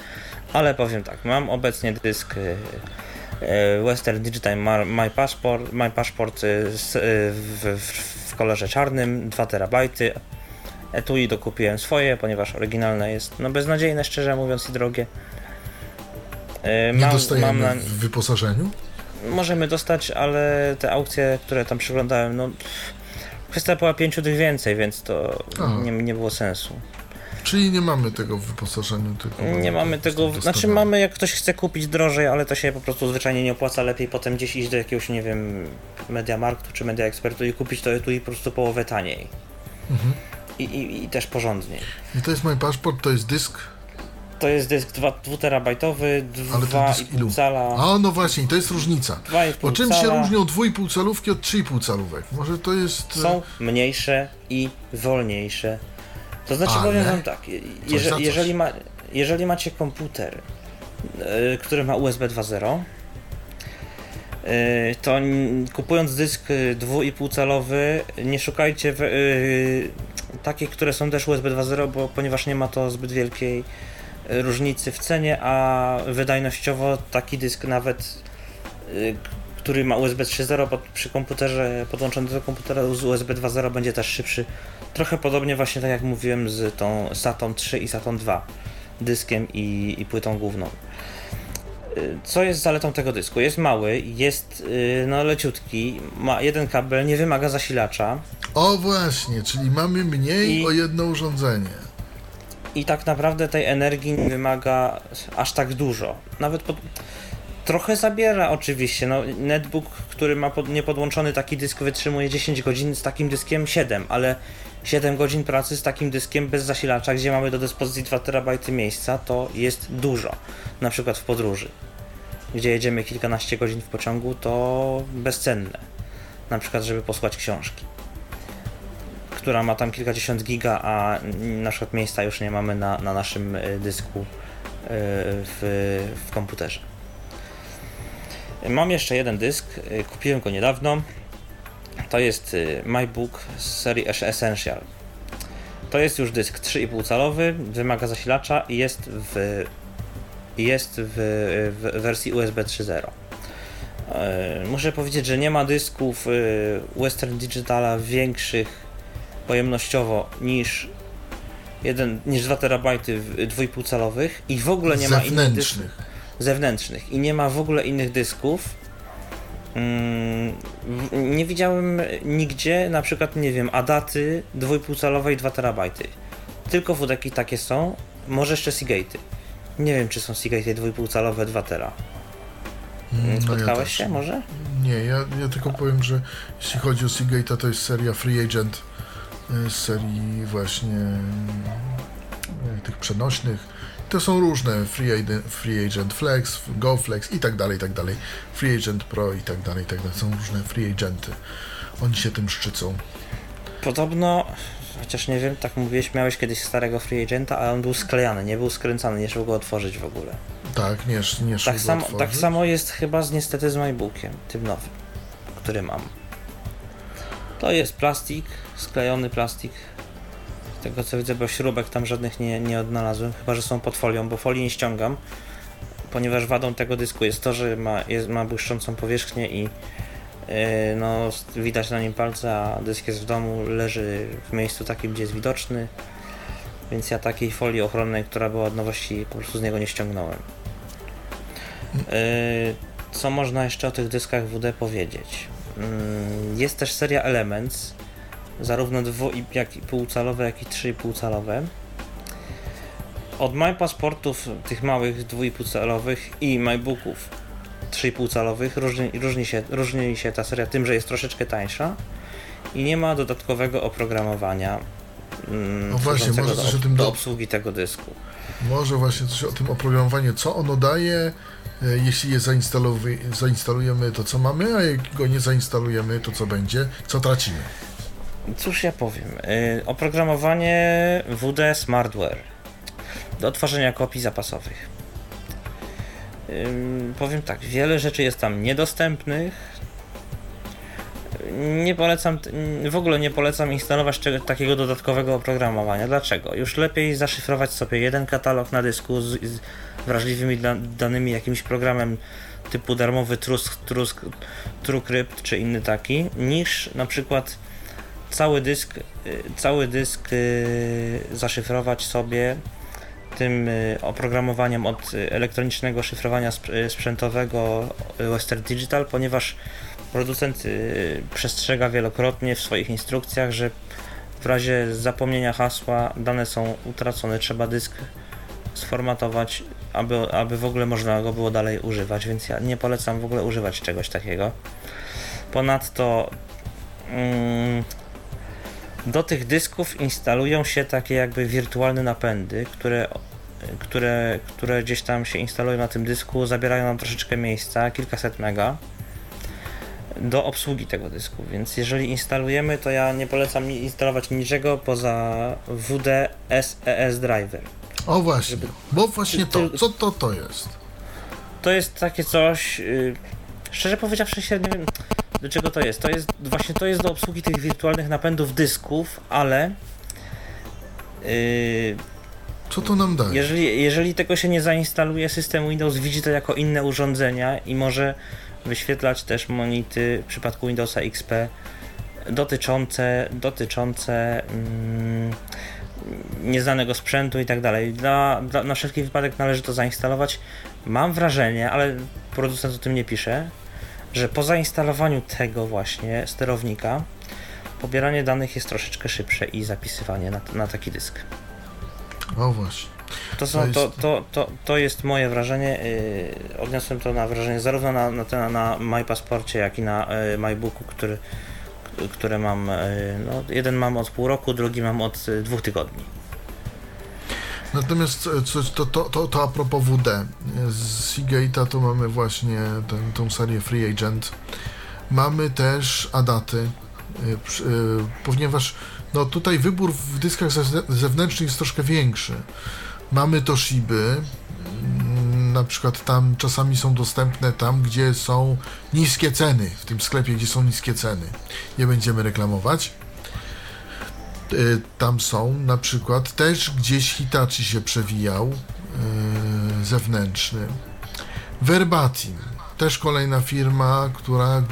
Ale powiem tak, mam obecnie dysk yy, e, Western Digital My Passport, My Passport e, w, w, kolorze czarnym, 2 terabajty. Etui dokupiłem swoje, ponieważ oryginalne jest no beznadziejne, szczerze mówiąc, i drogie. E,
Nie
mam,
dostajemy
mam na,
w wyposażeniu?
Możemy dostać, ale te aukcje, które tam przeglądałem, no kwestia była pięciu tych więcej, więc to nie, nie było sensu.
Czyli nie mamy tego w wyposażeniu, tylko...
Nie mamy tego, w- znaczy mamy jak ktoś chce kupić drożej, ale to się po prostu zwyczajnie nie opłaca, lepiej potem gdzieś iść do jakiegoś, nie wiem, Mediamarktu czy Media Expertu i kupić to tu i po prostu połowę taniej.
Mhm.
I, i, I też porządniej.
I to jest mój paszport, to jest dysk,
To jest dysk 2 terabajtowy,
ale to jest dysk ilu?
2,5 cala.
A, no właśnie, to jest różnica.
2,5
Bo czym
cala
się różnią 2,5 calówki od 3,5 calówek? Może to jest... e,
Są mniejsze i wolniejsze. To znaczy
Ale
powiem wam tak, jeże, jeżeli, ma, jeżeli macie komputer, e, który ma USB 2.0, e, to kupując dysk e, 2,5 calowy nie szukajcie w, e, takich, które są też USB 2.0, bo ponieważ nie ma to zbyt wielkiej e, różnicy w cenie, a wydajnościowo taki dysk nawet y, który ma USB 3.0 pod, przy komputerze podłączony do komputera z USB 2.0 będzie też szybszy. Trochę podobnie właśnie tak jak mówiłem z tą SATą 3 i SATą 2 dyskiem i, i płytą główną. Y, Co jest zaletą tego dysku? Jest mały, jest y, no leciutki, ma jeden kabel, nie wymaga zasilacza
O właśnie, czyli mamy mniej
I-
o jedno urządzenie.
I tak naprawdę tej energii nie wymaga aż tak dużo. Nawet pod... trochę zabiera oczywiście. No, netbook, który ma pod... niepodłączony taki dysk wytrzymuje 10 godzin, z takim dyskiem 7, ale 7 godzin pracy z takim dyskiem bez zasilacza, gdzie mamy do dyspozycji 2 terabajty miejsca, to jest dużo. Na przykład w podróży, gdzie jedziemy kilkanaście godzin w pociągu, to bezcenne. Na przykład, żeby posłać książki która ma tam kilkadziesiąt giga, a na przykład miejsca już nie mamy na, na naszym y, dysku y, w, w komputerze. Mam jeszcze jeden dysk, y, kupiłem go niedawno. To jest MyBook z serii Essential. To jest już dysk 3,5 calowy, wymaga zasilacza i jest w, jest w, w wersji USB 3.0. E, Muszę powiedzieć, że nie ma dysków Western Digitala większych pojemnościowo niż jeden, niż 2 terabajty w- 2,5 calowych i w ogóle nie ma innych dysków
Zewnętrznych.
i nie ma w ogóle innych dysków. Mm, nie widziałem nigdzie, na przykład, nie wiem, Adaty 2,5 calowej 2 terabajty. Tylko wódeki takie są, może jeszcze Seagate'y. Nie wiem, czy są Seagate'y 2,5 calowe 2 tera.
Mm, no ja
Spotkałeś
też.
się może?
Nie, ja, ja tylko powiem, że jeśli chodzi o Seagate'a, to jest seria Free Agent y, z serii właśnie y, tych przenośnych. To są różne Free Agent, Free Agent Flex, Go Flex i tak dalej, i tak dalej. Free Agent Pro i tak dalej, i tak dalej. Są różne Free Agenty. Oni się tym szczycą.
Podobno, chociaż nie wiem, tak mówiłeś, miałeś kiedyś starego Free Agenta, ale on był sklejany, nie był skręcany, nie szło go otworzyć w ogóle.
Tak, nie, nie szło
Tak
go
samo,
otworzyć.
tak samo jest chyba z niestety z MacBookiem, tym nowym, który mam. To jest plastik, sklejony plastik. Z tego co widzę, bo śrubek tam żadnych nie, nie odnalazłem, chyba że są pod folią, bo folii nie ściągam, ponieważ wadą tego dysku jest to, że ma, jest, ma błyszczącą powierzchnię i yy, no, widać na nim palce, a dysk jest w domu, leży w miejscu takim, gdzie jest widoczny. Więc ja takiej folii ochronnej, która była od nowości, po prostu z niego nie ściągnąłem. Yy, Co można jeszcze o tych dyskach WD powiedzieć? Mm, Jest też seria Elements, zarówno 2,5 jak i półcalowe, jak i 3,5 calowe. Od MyPassportów, tych małych 2,5 calowych i MyBooków 3,5 calowych różni, różni, się, różni się ta seria tym, że jest troszeczkę tańsza i nie ma dodatkowego oprogramowania mm,
No właśnie, może
do,
coś o
ob-
tym
do
do-
obsługi tego dysku.
Może właśnie coś o tym oprogramowaniu, co ono daje, jeśli je zainstalujemy, to co mamy, a jak go nie zainstalujemy, to co będzie, co tracimy.
Cóż ja powiem? Yy, oprogramowanie WD Smartware do tworzenia kopii zapasowych. Ym, powiem tak, wiele rzeczy jest tam niedostępnych. Nie polecam, w ogóle nie polecam instalować takiego dodatkowego oprogramowania. Dlaczego? Już lepiej zaszyfrować sobie jeden katalog na dysku z, z wrażliwymi danymi jakimś programem typu darmowy Trusk, Trusk, TrueCrypt czy inny taki, niż na przykład cały dysk, y, cały dysk y, zaszyfrować sobie tym y, oprogramowaniem od elektronicznego szyfrowania sp- sprzętowego Western Digital, ponieważ producent przestrzega wielokrotnie w swoich instrukcjach, że w razie zapomnienia hasła dane są utracone, trzeba dysk sformatować, aby, aby w ogóle można go było dalej używać, więc ja nie polecam w ogóle używać czegoś takiego. Ponadto mm, do tych dysków instalują się takie jakby wirtualne napędy, które, które, które gdzieś tam się instalują na tym dysku, zabierają nam troszeczkę miejsca, kilkaset mega do obsługi tego dysku, więc jeżeli instalujemy, to ja nie polecam instalować niczego poza WD SES Driver.
O właśnie, bo właśnie to, co to to jest?
To jest takie coś, yy, szczerze powiedziawszy się nie wiem do czego to jest. To jest właśnie to jest do obsługi tych wirtualnych napędów dysków, ale yy,
Co to nam daje?
jeżeli, jeżeli tego się nie zainstaluje, system Windows widzi to jako inne urządzenia i może wyświetlać też monity w przypadku Windowsa XP dotyczące, dotyczące mm, nieznanego sprzętu i tak dalej. Dla, dla, na wszelki wypadek należy to zainstalować. Mam wrażenie, ale producent o tym nie pisze, że po zainstalowaniu tego właśnie sterownika pobieranie danych jest troszeczkę szybsze i zapisywanie na, na taki dysk.
O właśnie.
To, są,
To
to,
jest-
to, to, to jest moje wrażenie. Yy, odniosłem to na wrażenie zarówno na, na, ten- na MyPassporcie, jak i na yy, MyBooku, który, które mam. Yy, no, jeden mam od pół roku, drugi mam od yy, dwóch tygodni.
Natomiast e, to, to, to, to a propos WD. Z Seagate'a to mamy właśnie tą serię Free Agent. Mamy też Adaty, e, e, ponieważ no tutaj wybór w dyskach zewn- zewnętrznych jest troszkę większy. Mamy Toshiby, na przykład tam czasami są dostępne tam, gdzie są niskie ceny, w tym sklepie, gdzie są niskie ceny. Nie będziemy reklamować. Y, tam są na przykład też gdzieś Hitachi się przewijał y, zewnętrzny Verbatim też kolejna firma, która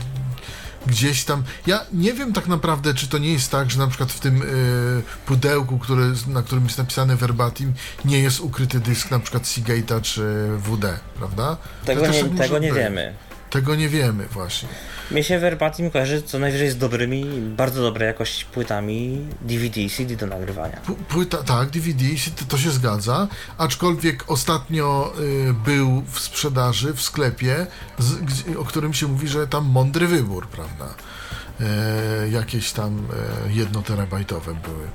gdzieś tam ja nie wiem tak naprawdę czy to nie jest tak, że na przykład w tym y, pudełku, który, na którym jest napisane Verbatim nie jest ukryty dysk na przykład Seagate'a czy WD, prawda?
Tego, nie,
tak
tego nie wiemy.
Tego nie wiemy właśnie.
Mnie się Verbatim kojarzy co najwyżej z dobrymi, bardzo dobrej jakości płytami DVD i CD do nagrywania.
Płyta, tak, DVD, się- to się zgadza, aczkolwiek ostatnio y, był w sprzedaży w sklepie, z, o którym się mówi, że tam mądry wybór, prawda? E, jakieś tam e, jednoterabajtowe były.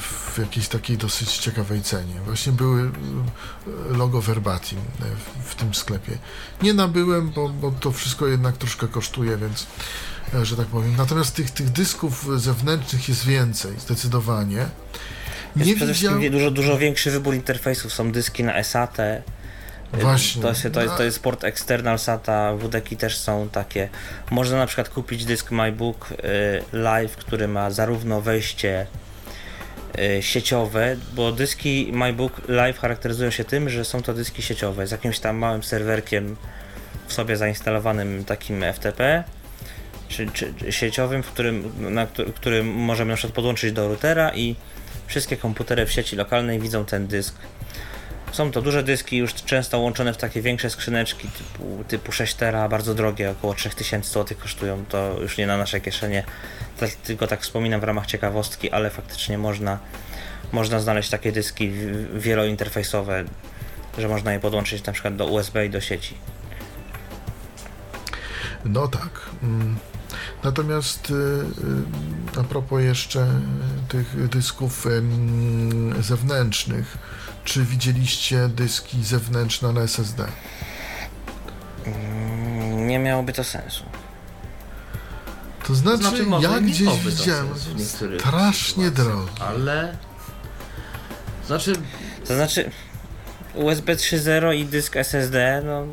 W jakiejś takiej dosyć ciekawej cenie. Właśnie były e, logo Verbatim e, w, tym sklepie. Nie nabyłem, bo, bo to wszystko jednak troszkę kosztuje, więc e, że tak powiem. Natomiast tych, tych dysków zewnętrznych jest więcej, zdecydowanie.
Jest
Nie
przede dużo, dużo większy wybór interfejsów. Są dyski na SAT.
Właśnie.
To jest, to, jest, to jest port external SATA, WDki też są takie. Można na przykład kupić dysk MyBook y, Live, który ma zarówno wejście y, sieciowe, bo dyski MyBook Live charakteryzują się tym, że są to dyski sieciowe z jakimś tam małym serwerkiem w sobie zainstalowanym takim FTP czy, czy, czy sieciowym, w którym, na któ- który możemy na przykład podłączyć do routera i wszystkie komputery w sieci lokalnej widzą ten dysk. Są to duże dyski, już często łączone w takie większe skrzyneczki typu, typu 6 tera, bardzo drogie, około 3000 zł kosztują. To już nie na nasze kieszenie, tylko tak wspominam w ramach ciekawostki, ale faktycznie można, można znaleźć takie dyski wielointerfejsowe, że można je podłączyć na przykład do USB i do sieci.
No tak. Mm. Natomiast y, y, a propos jeszcze tych dysków zewnętrznych, czy widzieliście dyski zewnętrzne na SSD?
Mm, Nie miałoby to sensu.
To znaczy,
Znaczy, może
ja
i
gdzieś
to
widziałem strasznie drogie.
Ale... Znaczy,
To znaczy USB 3.0 i dysk SSD, no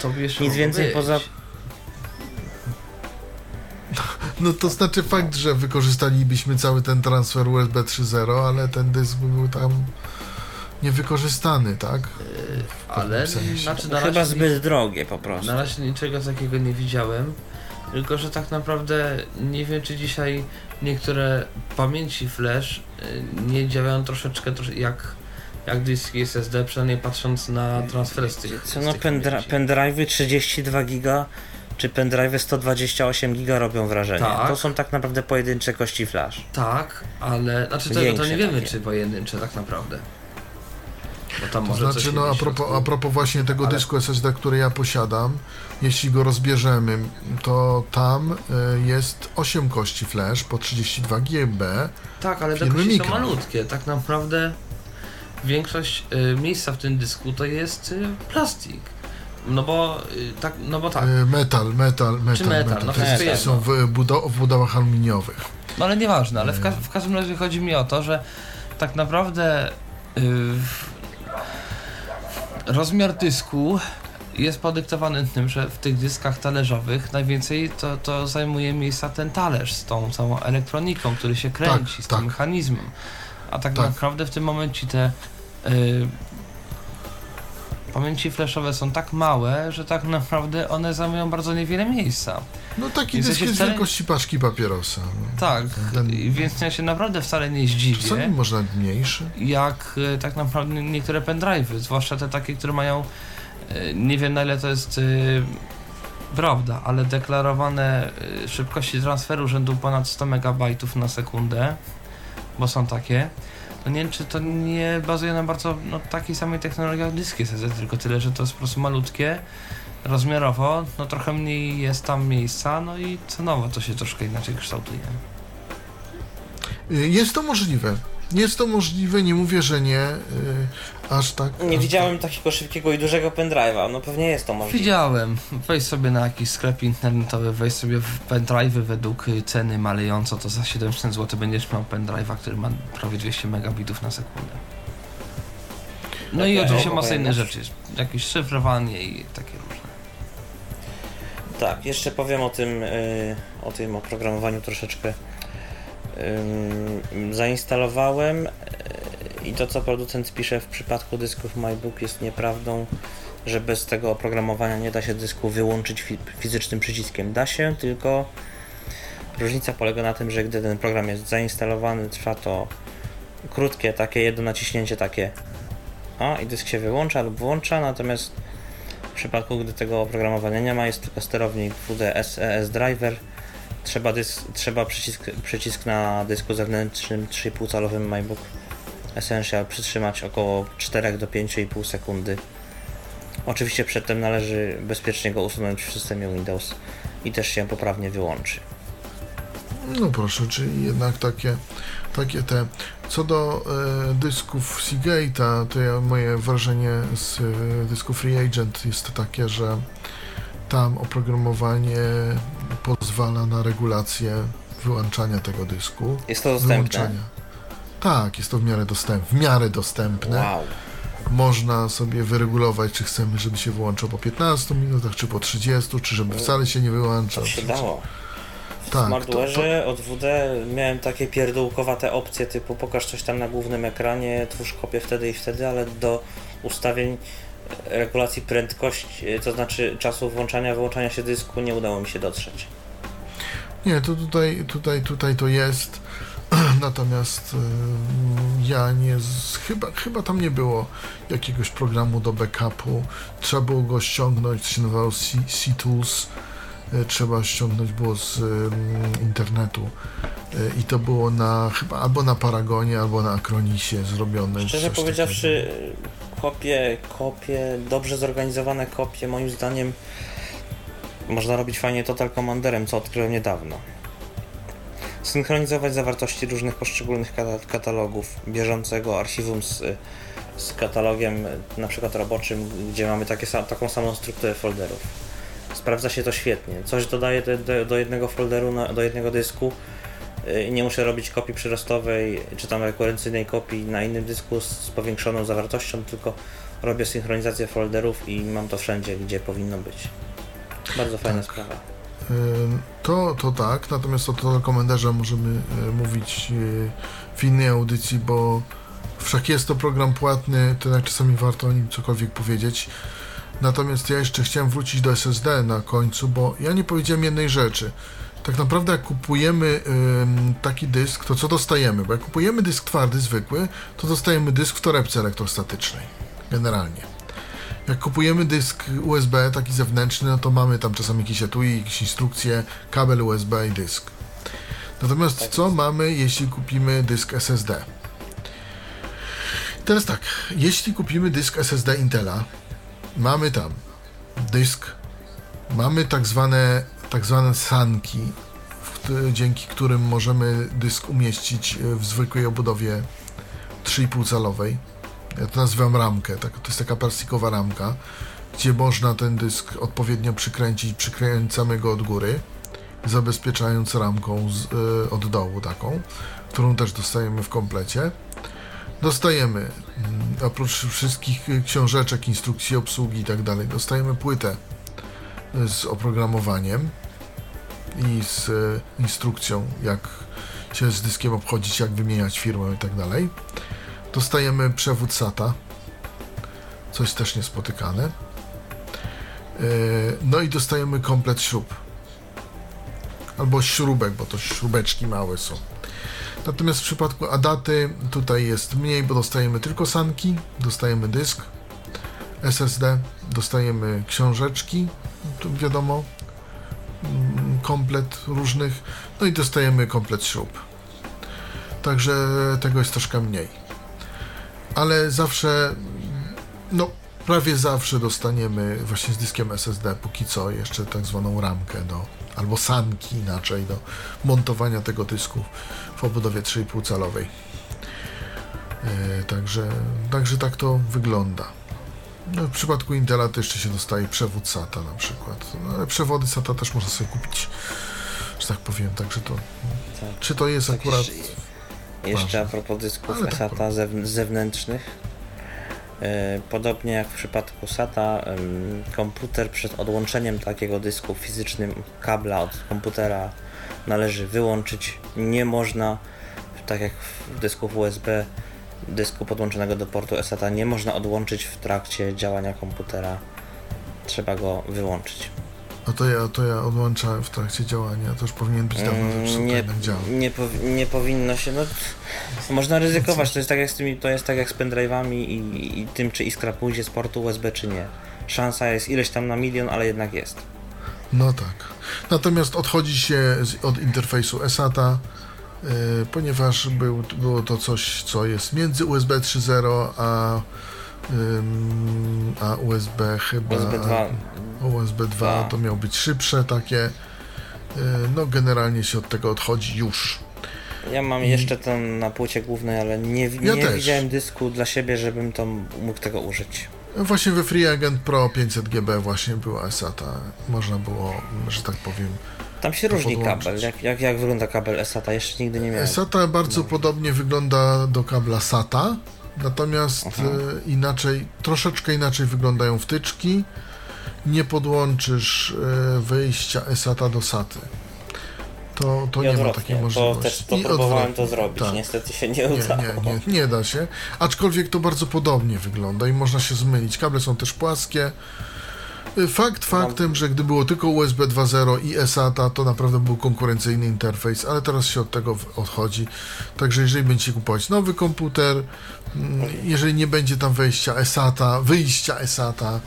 to jeszcze
Nic więcej
być.
poza-
No to znaczy fakt, że wykorzystalibyśmy cały ten transfer USB 3.0, ale ten dysk by był tam niewykorzystany, tak?
Yy, Ale,
sensie.
znaczy na
chyba zbyt drogie po prostu.
na razie niczego takiego nie widziałem. Tylko, że tak naprawdę nie wiem, czy dzisiaj niektóre pamięci flash yy, nie działają troszeczkę trosz- jak jak dyski SSD, przynajmniej patrząc na transfer z tych,
Co no, pendra- pendrive'y 32 giga czy pendrive'y 128 giga robią wrażenie.
Tak.
To są tak naprawdę pojedyncze kości flash.
Tak, ale znaczy tego to nie wiemy,
takie.
czy pojedyncze tak naprawdę. Bo tam
To
może
znaczy,
coś
no a propos, a propos właśnie tego
Ale-
dysku SSD, który ja posiadam, jeśli go rozbierzemy, to tam y, jest 8 kości flash po 32 GB.
Tak, ale te kości są malutkie. Tak naprawdę większość y, miejsca w tym dysku to jest y, plastik. No bo y, tak, no bo tak.
Y, Metal, metal, metal.
metal, no
to jest, są w, budo- w budowach aluminiowych.
No ale nieważne, ale w, ka- w każdym razie chodzi mi o to, że tak naprawdę y, rozmiar dysku jest podyktowany tym, że w tych dyskach talerzowych najwięcej to, to zajmuje miejsca ten talerz z tą całą elektroniką, który się kręci, z tym
tak.
mechanizmem. A tak,
Tak.
naprawdę w tym momencie te y, pamięci flashowe są tak małe, że tak naprawdę one zajmują bardzo niewiele miejsca.
No taki dysk jest
wcale-
wielkości paczki papierosa. No.
Tak,
Ten-
więc ja się naprawdę wcale nie zdziwię.
może nawet mniejszy.
jak e, tak naprawdę niektóre pendrive'y, zwłaszcza te takie, które mają, e, nie wiem na ile to jest e, prawda, ale deklarowane szybkości transferu rzędu ponad 100 MB na sekundę, bo są takie, nie wiem czy to nie bazuje na bardzo no, takiej samej technologii jak dyski SSD, tylko tyle, że to jest po prostu malutkie, rozmiarowo, no trochę mniej jest tam miejsca, no i cenowo to się troszkę inaczej kształtuje.
Y, Jest to możliwe. Jest to możliwe, nie mówię, że nie. Aż tak.
Nie
aż
widziałem takiego szybkiego i dużego pendrive'a. No pewnie jest to możliwe.
Widziałem. Wejdź sobie na jakiś sklep internetowy, wejdź sobie w pendrive'y według ceny malejąco, to za 700 zł będziesz miał pendrive'a, który ma prawie 200 megabitów na sekundę. No i oczywiście masa innych rzeczy, jakieś szyfrowanie i takie różne.
Tak, jeszcze powiem o tym, y, o tym oprogramowaniu troszeczkę. Zainstalowałem y, i to co producent pisze w przypadku dysków MyBook jest nieprawdą, że bez tego oprogramowania nie da się dysku wyłączyć fi- fizycznym przyciskiem. Da się, tylko różnica polega na tym, że gdy ten program jest zainstalowany, trwa to krótkie, takie jedno naciśnięcie takie o i dysk się wyłącza lub włącza, natomiast w przypadku, gdy tego oprogramowania nie ma, jest tylko sterownik WDS ES Driver. Trzeba, dysk, trzeba przycisk, przycisk na dysku zewnętrznym 3,5 calowym MacBook Essential przytrzymać około 4 do 5,5 sekundy. Oczywiście przedtem należy bezpiecznie go usunąć w systemie Windows i też się poprawnie wyłączy.
No proszę, czyli jednak takie, takie te. Co do e, dysków Seagate'a, to ja, moje wrażenie z e, dysku Free Agent jest takie, że tam oprogramowanie pozwala na regulację wyłączania tego dysku.
Jest to dostępne.
Tak, jest to w miarę dostępne. W miarę dostępne.
Wow.
Można sobie wyregulować, czy chcemy, żeby się wyłączał po 15 minutach, czy po 30, czy żeby wcale się nie wyłączał.
To się dało. W
Tak, to-
Smartware'ze od WD miałem takie pierdółkowate opcje typu pokaż coś tam na głównym ekranie, twórz kopię wtedy i wtedy, ale do ustawień regulacji prędkości, e, to znaczy czasu włączania, wyłączania się dysku nie udało mi się dotrzeć.
Nie, to tutaj, tutaj, tutaj to jest. Natomiast y, ja nie. Z, chyba, chyba tam nie było jakiegoś programu do backupu. Trzeba było go ściągnąć, to się nazywało C-Tools. Y, Trzeba ściągnąć było z internetu. Y, I to było na chyba albo na Paragonie, albo na Acronisie zrobione.
Szczerze powiedziawszy, e, kopie, kopie, dobrze zorganizowane kopie, moim zdaniem można robić fajnie Total Commanderem, co odkryłem niedawno. Synchronizować zawartości różnych poszczególnych kata- katalogów, bieżącego archiwum z, z katalogiem na przykład roboczym, gdzie mamy takie, taką samą strukturę folderów. Sprawdza się to świetnie. Coś dodaję do, do, do jednego folderu, na, do jednego dysku, i nie muszę robić kopii przyrostowej, czy tam rekurencyjnej kopii na innym dysku z, powiększoną zawartością, tylko robię synchronizację folderów i mam to wszędzie, gdzie powinno być. Bardzo fajna
Tak.
sprawa.
To, to tak, natomiast o Total Commanderze możemy y, mówić y, w innej audycji, bo wszak jest to program płatny, to czasami warto o nim cokolwiek powiedzieć. Natomiast ja jeszcze chciałem wrócić do SSD na końcu, bo ja nie powiedziałem jednej rzeczy. Tak naprawdę jak kupujemy taki dysk, to co dostajemy? Bo jak kupujemy dysk twardy, zwykły, to dostajemy dysk w torebce elektrostatycznej, generalnie. Jak kupujemy dysk USB, taki zewnętrzny, no to mamy tam czasami jakieś etui, jakieś instrukcje, kabel USB i dysk. Natomiast co mamy, jeśli kupimy dysk SSD? Teraz tak, jeśli kupimy dysk SSD Intela, mamy tam dysk, mamy tak zwane, tak zwane sanki, dzięki którym możemy dysk umieścić e, w zwykłej obudowie 3,5 calowej. Ja to nazywam ramkę, tak, to jest taka plastikowa ramka, gdzie można ten dysk odpowiednio przykręcić, przykręcamy go od góry, zabezpieczając ramką z, y, od dołu taką, którą też dostajemy w komplecie. Dostajemy, mm, oprócz wszystkich książeczek, instrukcji obsługi i tak dalej, dostajemy płytę z oprogramowaniem i z y, instrukcją, jak się z dyskiem obchodzić, jak wymieniać firmę i tak dalej. Dostajemy przewód SATA, coś też niespotykane. Y, No i dostajemy komplet śrub. Albo śrubek, bo to śrubeczki małe są. Natomiast w przypadku Adaty tutaj jest mniej, bo dostajemy tylko sanki, dostajemy dysk SSD, dostajemy książeczki, wiadomo, mm, komplet różnych, no i dostajemy komplet śrub. Także tego jest troszkę mniej. Ale zawsze, no prawie zawsze dostaniemy właśnie z dyskiem SSD, póki co jeszcze tak zwaną ramkę do, albo sanki inaczej do montowania tego dysku w obudowie 3,5 calowej. E, także, także tak to wygląda. No, w przypadku Intela to jeszcze się dostaje przewód SATA na przykład. No, ale przewody SATA też można sobie kupić, że tak powiem. Także to.
Tak.
Czy to jest
Tak,
akurat.
jeszcze-
ważne.
a propos dysków
tak
SATA zewn- zewnętrznych. e, Podobnie jak w przypadku SATA, komputer przed odłączeniem takiego dysku fizycznym kabla od komputera należy wyłączyć. Nie można, tak jak w dysków USB, dysku podłączonego do portu SATA nie można odłączyć w trakcie działania komputera. Trzeba go wyłączyć.
A to ja, to ja odłączałem w trakcie działania. To już powinien być dawno
Mm,
zepsuty,
nie, nie, powi- nie powinno się, no można ryzykować, to jest tak jak z tymi, to jest tak jak z pendrive'ami i, i tym, czy iskra pójdzie z portu USB, czy nie. Szansa jest ileś tam na milion, ale jednak jest.
No tak. Natomiast odchodzi się z, od interfejsu eSATA, y, ponieważ był, było to coś, co jest między USB 3.0 a, a USB chyba.
USB 2,
USB 2
Dwa.
to miało być szybsze takie. Y, no generalnie się od tego odchodzi już.
ja mam jeszcze ten na płycie głównej, ale nie,
Ja
nie
też.
widziałem dysku dla siebie, żebym to mógł tego użyć.
Właśnie we Free Agent Pro 500 GB właśnie była eSATA. Można było, że tak powiem,
Tam się
To
różni
podłączyć.
kabel, jak, jak, jak wygląda kabel SATA, jeszcze nigdy nie miałem.
SATA bardzo podobnie wygląda do kabla SATA, natomiast
Aha.
e, inaczej, troszeczkę inaczej wyglądają wtyczki. Nie podłączysz e, wyjścia SATA do SATY. To, to nie ma takiej
To
możliwości.
też to
I
próbowałem
odwrotnie,
to zrobić,
tak.
niestety się nie
Nie,
udało.
nie, nie, nie da się. Aczkolwiek to bardzo podobnie wygląda i można się zmylić. Kable są też płaskie. Y, Fakt faktem, że gdy było tylko USB 2.0 i eSATA, to naprawdę był konkurencyjny interfejs, ale teraz się od tego odchodzi. Także jeżeli będziecie kupować nowy komputer, mm, jeżeli nie będzie tam wejścia eSATA, wyjścia eSATA,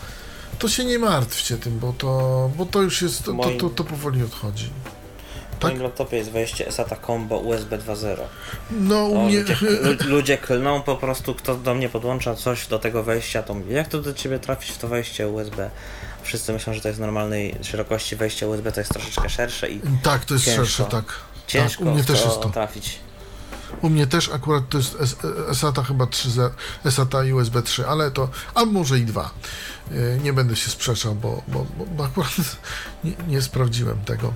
to się nie martwcie tym, bo to, bo to już jest, to, to, to powoli odchodzi. Tak?
moim laptopie jest wejście SATA Combo USB 2.0.
No u mnie...
ludzie, lu- ludzie klną po prostu, kto do mnie podłącza coś do tego wejścia, to mówię, jak to do ciebie trafić w to wejście USB? Wszyscy myślą, że to jest normalnej szerokości wejście USB, to jest troszeczkę szersze i
Tak, to jest
Ciężko.
szersze, tak.
ciężko
tak, u mnie też jest to.
trafić.
U mnie też akurat to jest SATA chyba 3, SATA i USB 3, ale to, a może i dwa. Yy, Nie będę się sprzeczał, bo, bo, bo- bo akurat nie, nie sprawdziłem tego.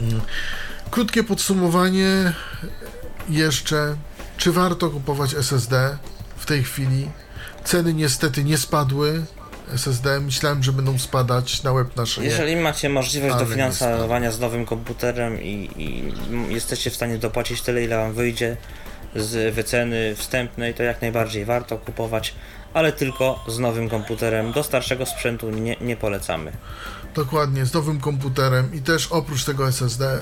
Mm. Krótkie podsumowanie jeszcze. Czy warto kupować SSD w tej chwili? Ceny niestety nie spadły. SSD myślałem, że będą spadać na łeb na szyję.
Jeżeli macie możliwość
Ale
dofinansowania z nowym komputerem i, i jesteście w stanie dopłacić tyle, ile wam wyjdzie, z wyceny wstępnej, to jak najbardziej warto kupować, ale tylko z nowym komputerem. Do starszego sprzętu nie, nie polecamy.
Dokładnie, z nowym komputerem i też oprócz tego SSD,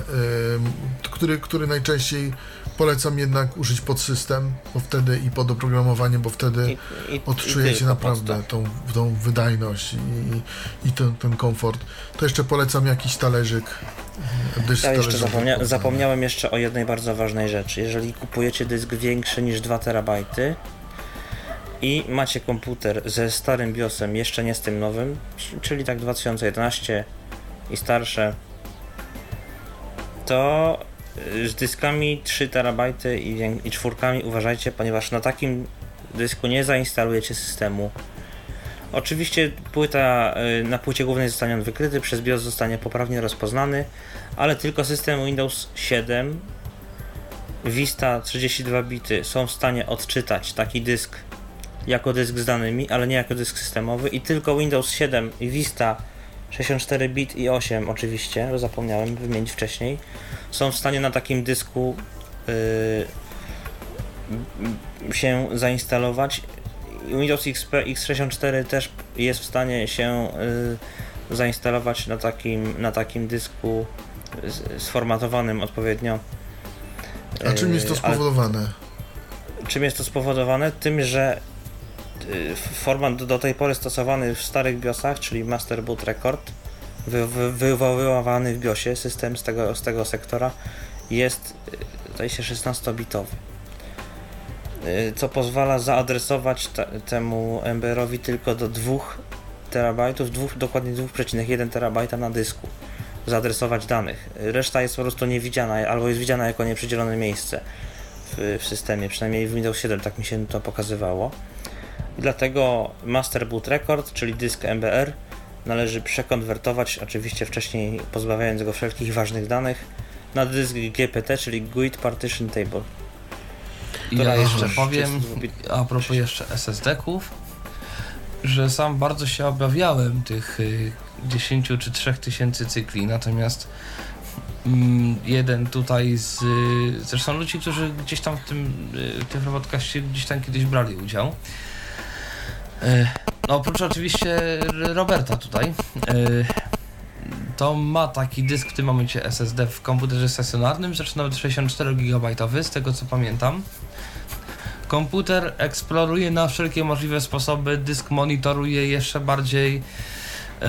ym, który, który najczęściej polecam jednak użyć pod system, bo wtedy i pod oprogramowanie, bo wtedy
I, i,
odczujecie
i
naprawdę tą, tą wydajność i, i, ten, ten komfort. To jeszcze polecam jakiś talerzyk. dysk
Ja jeszcze zapomnia zapomniałem jeszcze o jednej bardzo ważnej rzeczy. Jeżeli kupujecie dysk większy niż 2 terabajty i macie komputer ze starym BIOSem, jeszcze nie z tym nowym, czyli tak 2011 i starsze, to y, z dyskami 3 terabajty i, i czwórkami uważajcie, ponieważ na takim dysku nie zainstalujecie systemu. Oczywiście płyta, y, na płycie głównej zostanie on wykryty, przez BIOS zostanie poprawnie rozpoznany, ale tylko system Windows 7 Vista 32 bity są w stanie odczytać taki dysk jako dysk z danymi, ale nie jako dysk systemowy i tylko Windows 7 i Vista 64 bit i 8 oczywiście, bo zapomniałem wymienić wcześniej, są w stanie na takim dysku yy, się zainstalować. Windows XP X64 też jest w stanie się yy, zainstalować na takim, na takim dysku sformatowanym odpowiednio.
A czym jest to
Yy, ale
spowodowane?
Czym jest to spowodowane? Tym, że format do, tej pory stosowany w starych BIOSach, czyli Master Boot Record, wy, wy, wywoływany w BIOSie, system z tego, z tego sektora, jest yy, zdaje się 16-bitowy. Yy, Co pozwala zaadresować te, temu MBR-owi tylko do 2 terabajtów, dwóch, dokładnie 2,1 terabajta na dysku zaadresować danych. Reszta jest po prostu niewidziana, albo jest widziana jako nieprzydzielone miejsce w, w systemie, przynajmniej w Windows 7 tak mi się to pokazywało. I dlatego Master Boot Record, czyli dysk MBR, należy przekonwertować, oczywiście wcześniej pozbawiając go wszelkich ważnych danych, na dysk GPT, czyli GUID Partition Table.
I ja
Która
jeszcze powiem,
32-bit.
a propos jeszcze SSD-ków, że sam bardzo się obawiałem tych y, 10 czy 3 tysięcy cykli, natomiast mm, jeden tutaj z... y, Zresztą ludzi, którzy gdzieś tam w tym, y, w tym podcaście gdzieś tam kiedyś brali udział. Y, No oprócz oczywiście Roberta tutaj, y, to ma taki dysk w tym momencie SSD w komputerze stacjonarnym, zresztą nawet 64 GB, z tego co pamiętam. Komputer eksploruje na wszelkie możliwe sposoby, dysk monitoruje jeszcze bardziej. Yy,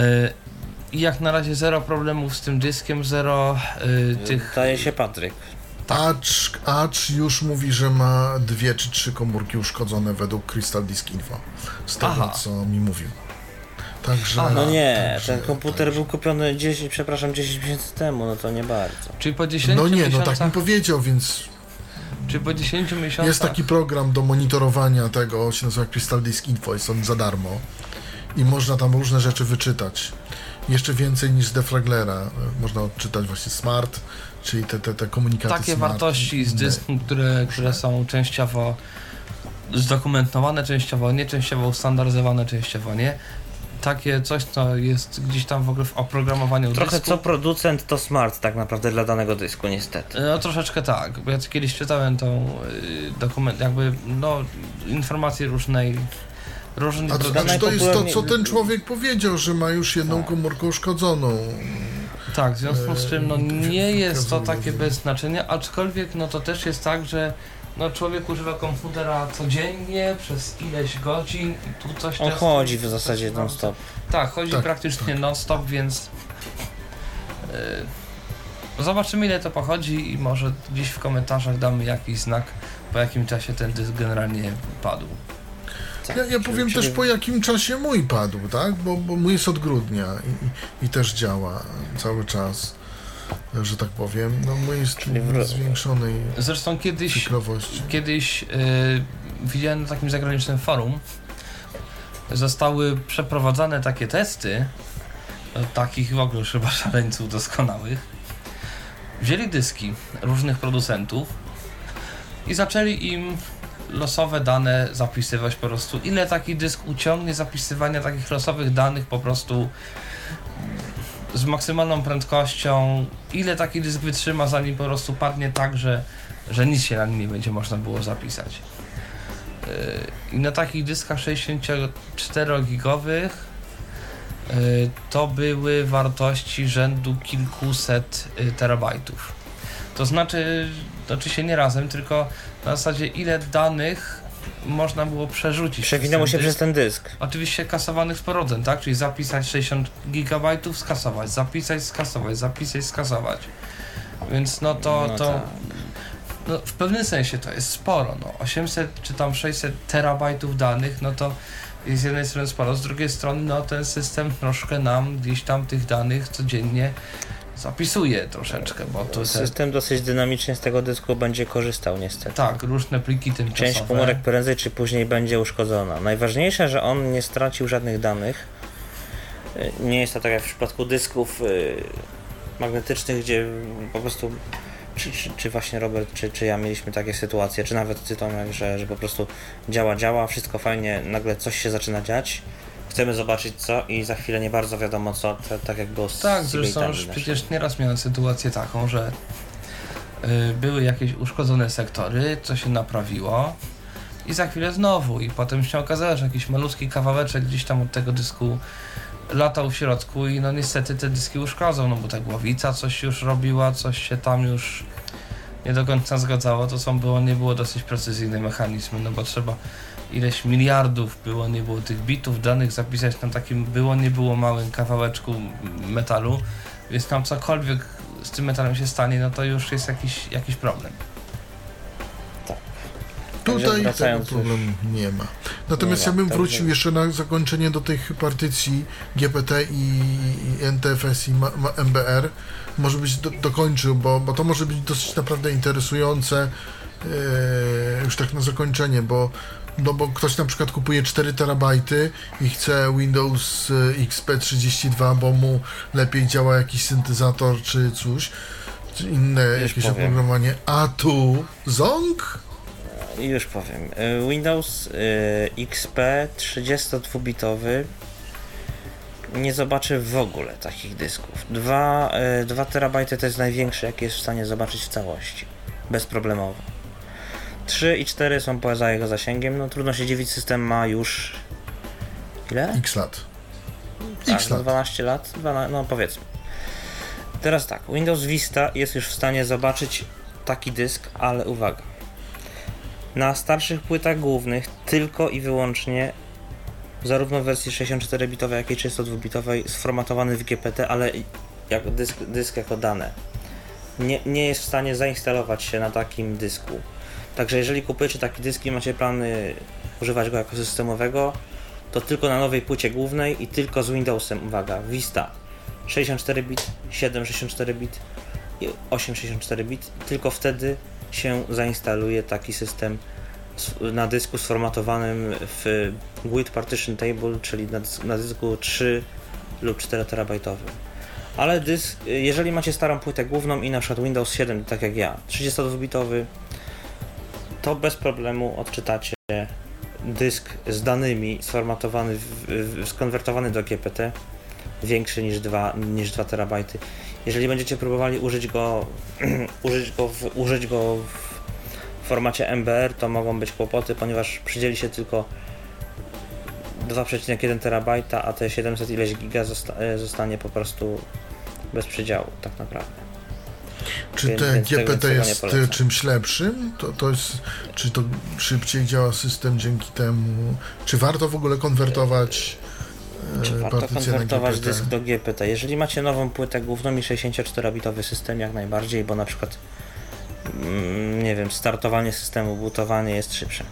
I jak na razie zero problemów z tym dyskiem, zero yy, tych.
Daje się Patryk.
Acz, Acz już mówi, że ma dwie czy trzy komórki uszkodzone według Crystal Disk Info. Z tego,
Aha.
co mi mówił. Także.
Aha.
No nie,
także-
ten komputer
także-
był kupiony 10, przepraszam, 10 miesięcy temu, no to nie bardzo.
Czyli po 10
No nie, no
miesiącach.
tak mi powiedział, więc
Czyli po 10 miesiącach.
jest taki program do monitorowania tego, się nazywa Crystal Disk Info, jest on za darmo i można tam różne rzeczy wyczytać. Jeszcze więcej niż z Defraglera. Można odczytać właśnie smart, czyli te, te, te komunikaty
takie
smart.
wartości z dysku, które, które są częściowo zdokumentowane, częściowo nie, częściowo ustandaryzowane, częściowo nie. Takie coś, co jest gdzieś tam w ogóle w oprogramowaniu
Trochę
dysku.
co producent to smart tak naprawdę dla danego dysku, niestety.
No troszeczkę tak, bo ja kiedyś czytałem tą y, dokument, jakby no informacje różnej różnych
A, a
Dodane
czy to jest to, co ten człowiek powiedział, że ma już jedną
Tak.
komórkę uszkodzoną?
Tak, w związku z czym no
Eee,
nie jest to takie bez znaczenia, aczkolwiek no to też jest tak, że no człowiek używa komputera codziennie przez ileś godzin i tu coś
On chodzi w zasadzie
tam-
non stop.
Tak, chodzi
Tak,
praktycznie
tak.
non-stop, więc yy, zobaczymy ile to pochodzi i może gdzieś w komentarzach damy jakiś znak, po jakim czasie ten dysk generalnie padł.
Tak,
Ja, ja powiem
czyli-
też po jakim czasie mój padł, tak? Bo, bo mój jest od grudnia i, i, też działa cały czas, że tak powiem. No mój jest
w-
zwiększonej
Zresztą kiedyś
cyklowości.
Kiedyś y, widziałem na takim zagranicznym forum, zostały przeprowadzane takie testy, e, takich w ogóle już chyba szaleńców doskonałych. Wzięli dyski różnych producentów i zaczęli im losowe dane zapisywać po prostu. Ile taki dysk uciągnie zapisywania takich losowych danych po prostu z maksymalną prędkością, ile taki dysk wytrzyma zanim po prostu padnie tak, że że nic się na nim nie będzie można było zapisać. Yy, I na takich dyskach 64-gigowych yy, to były wartości rzędu kilkuset yy, terabajtów. To znaczy, znaczy się nie razem, tylko na zasadzie ile danych można było przerzucić.
Przewinęło się
ten
przez ten dysk.
Oczywiście kasowanych z powrotem, tak? Czyli zapisać 60 GB, skasować, zapisać, skasować, zapisać, skasować. Więc no to,
No
to
tak.
no, w pewnym sensie to jest sporo. No. 800 czy tam 600 terabajtów danych, no to z jednej strony sporo, z drugiej strony no ten system troszkę nam gdzieś tam tych danych codziennie zapisuje troszeczkę, bo to te,
System dosyć dynamicznie z tego dysku będzie korzystał niestety.
tak, różne pliki tymczasowe.
Część komórek prędzej czy później będzie uszkodzona. Najważniejsze, że on nie stracił żadnych danych. Y, Nie jest to tak jak w przypadku dysków y, magnetycznych, gdzie po prostu czy, czy, czy właśnie Robert, czy, czy ja mieliśmy takie sytuacje, czy nawet ty Tomek, że, że po prostu działa, działa, wszystko fajnie, nagle coś się zaczyna dziać. Chcemy zobaczyć co? I za chwilę nie bardzo wiadomo co, tak jak było z
Tak, zresztą już przecież nieraz miałem sytuację taką, że y, były jakieś uszkodzone sektory, co się naprawiło i za chwilę znowu. I potem się okazało, że jakiś malutki kawałeczek gdzieś tam od tego dysku latał w środku i no niestety te dyski uszkodzą, no bo ta głowica coś już robiła, coś się tam już nie do końca zgadzało, to są było, nie było dosyć precyzyjne mechanizmy, no bo trzeba ileś miliardów było, nie było tych bitów danych zapisać na takim było, nie było małym kawałeczku metalu, więc tam cokolwiek z tym metalem się stanie, no to już jest jakiś, jakiś problem.
Tutaj tego problemu nie ma. Natomiast
Nie
ja bym wrócił jeszcze na zakończenie do tych partycji GPT i, i NTFS i ma, ma MBR. Może być do, dokończył, bo, bo to może być dosyć naprawdę interesujące e, już tak na zakończenie, bo no bo ktoś na przykład kupuje 4 terabajty i chce Windows e, XP32, bo mu lepiej działa jakiś syntezator czy coś, czy inne
Już
jakieś
powiem.
oprogramowanie, a tu Zong?
Już powiem. Y, Windows XP 32-bitowy nie zobaczy w ogóle takich dysków. 2, 2 terabajty to jest największy, jaki jest w stanie zobaczyć w całości. Bezproblemowo. 3 i 4 są poza jego zasięgiem. No trudno się dziwić, system ma już. Ile?
X lat.
Tak,
X lat.
12 lat, 12, no powiedzmy. Teraz tak, Windows Vista jest już w stanie zobaczyć taki dysk, ale uwaga. Na starszych płytach głównych tylko i wyłącznie zarówno w wersji 64-bitowej, jak i 32-bitowej sformatowany w GPT, ale jak dysk, dysk jako dane. Nie, nie jest w stanie zainstalować się na takim dysku. Także jeżeli kupujecie taki dysk i macie plany używać go jako systemowego, to tylko na nowej płycie głównej i tylko z Windowsem, uwaga, Vista 64 bit, 7 64 bit i 8 64 bit, tylko wtedy się zainstaluje taki system na dysku sformatowanym w GUID Partition Table, czyli na, dys- na dysku 3 lub 4 terabajtowym. Ale dysk, jeżeli macie starą płytę główną i na przykład Windows 7, tak jak ja, 32-bitowy, to bez problemu odczytacie dysk z danymi sformatowany, skonwertowany do GPT większy niż 2, niż 2 terabajty. Jeżeli będziecie próbowali użyć go, użyć go, w, użyć go w formacie MBR, to mogą być kłopoty, ponieważ przydzieli się tylko 2,1 terabajta, a te 700 ileś giga zosta, e, zostanie po prostu bez przedziału, tak naprawdę.
Czy
Więc-
te GPT jest
polecam.
czymś lepszym? To, to jest, czy to szybciej działa system dzięki temu? Czy warto w ogóle konwertować e,
Czy warto konwertować dysk do GPT? Jeżeli macie nową płytę główną i 64-bitowy system, jak najbardziej, bo na przykład mm, nie wiem, startowanie systemu, bootowanie jest szybsze.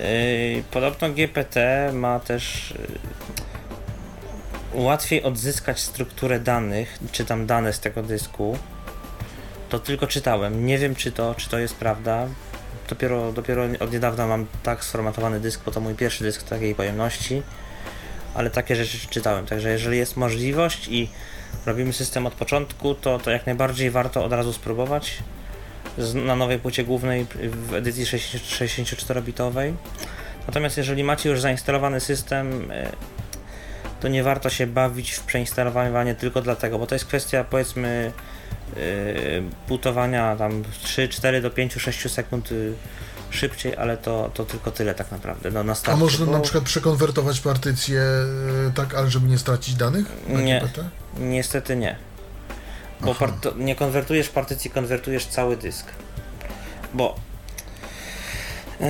Yy, Podobno GPT ma też yy, łatwiej odzyskać strukturę danych, czy tam dane z tego dysku. To tylko czytałem. Nie wiem, czy to, czy to jest prawda. Dopiero, dopiero od niedawna mam tak sformatowany dysk, bo to mój pierwszy dysk takiej pojemności ale takie rzeczy czytałem. Także jeżeli jest możliwość i robimy system od początku, to, to jak najbardziej warto od razu spróbować na nowej płycie głównej w edycji 64-bitowej. Natomiast jeżeli macie już zainstalowany system, e, to nie warto się bawić w przeinstalowanie tylko dlatego, bo to jest kwestia powiedzmy yy, butowania tam 3, 4 do 5, 6 sekund yy, szybciej, ale to, to tylko tyle tak naprawdę. No, na
A
starcie,
można
bo
na przykład przekonwertować partycję e, tak, ale żeby nie stracić danych?
Nie.
GPT?
Niestety nie. Bo
Aha.
par- to nie konwertujesz partycji, konwertujesz cały dysk. Bo yy,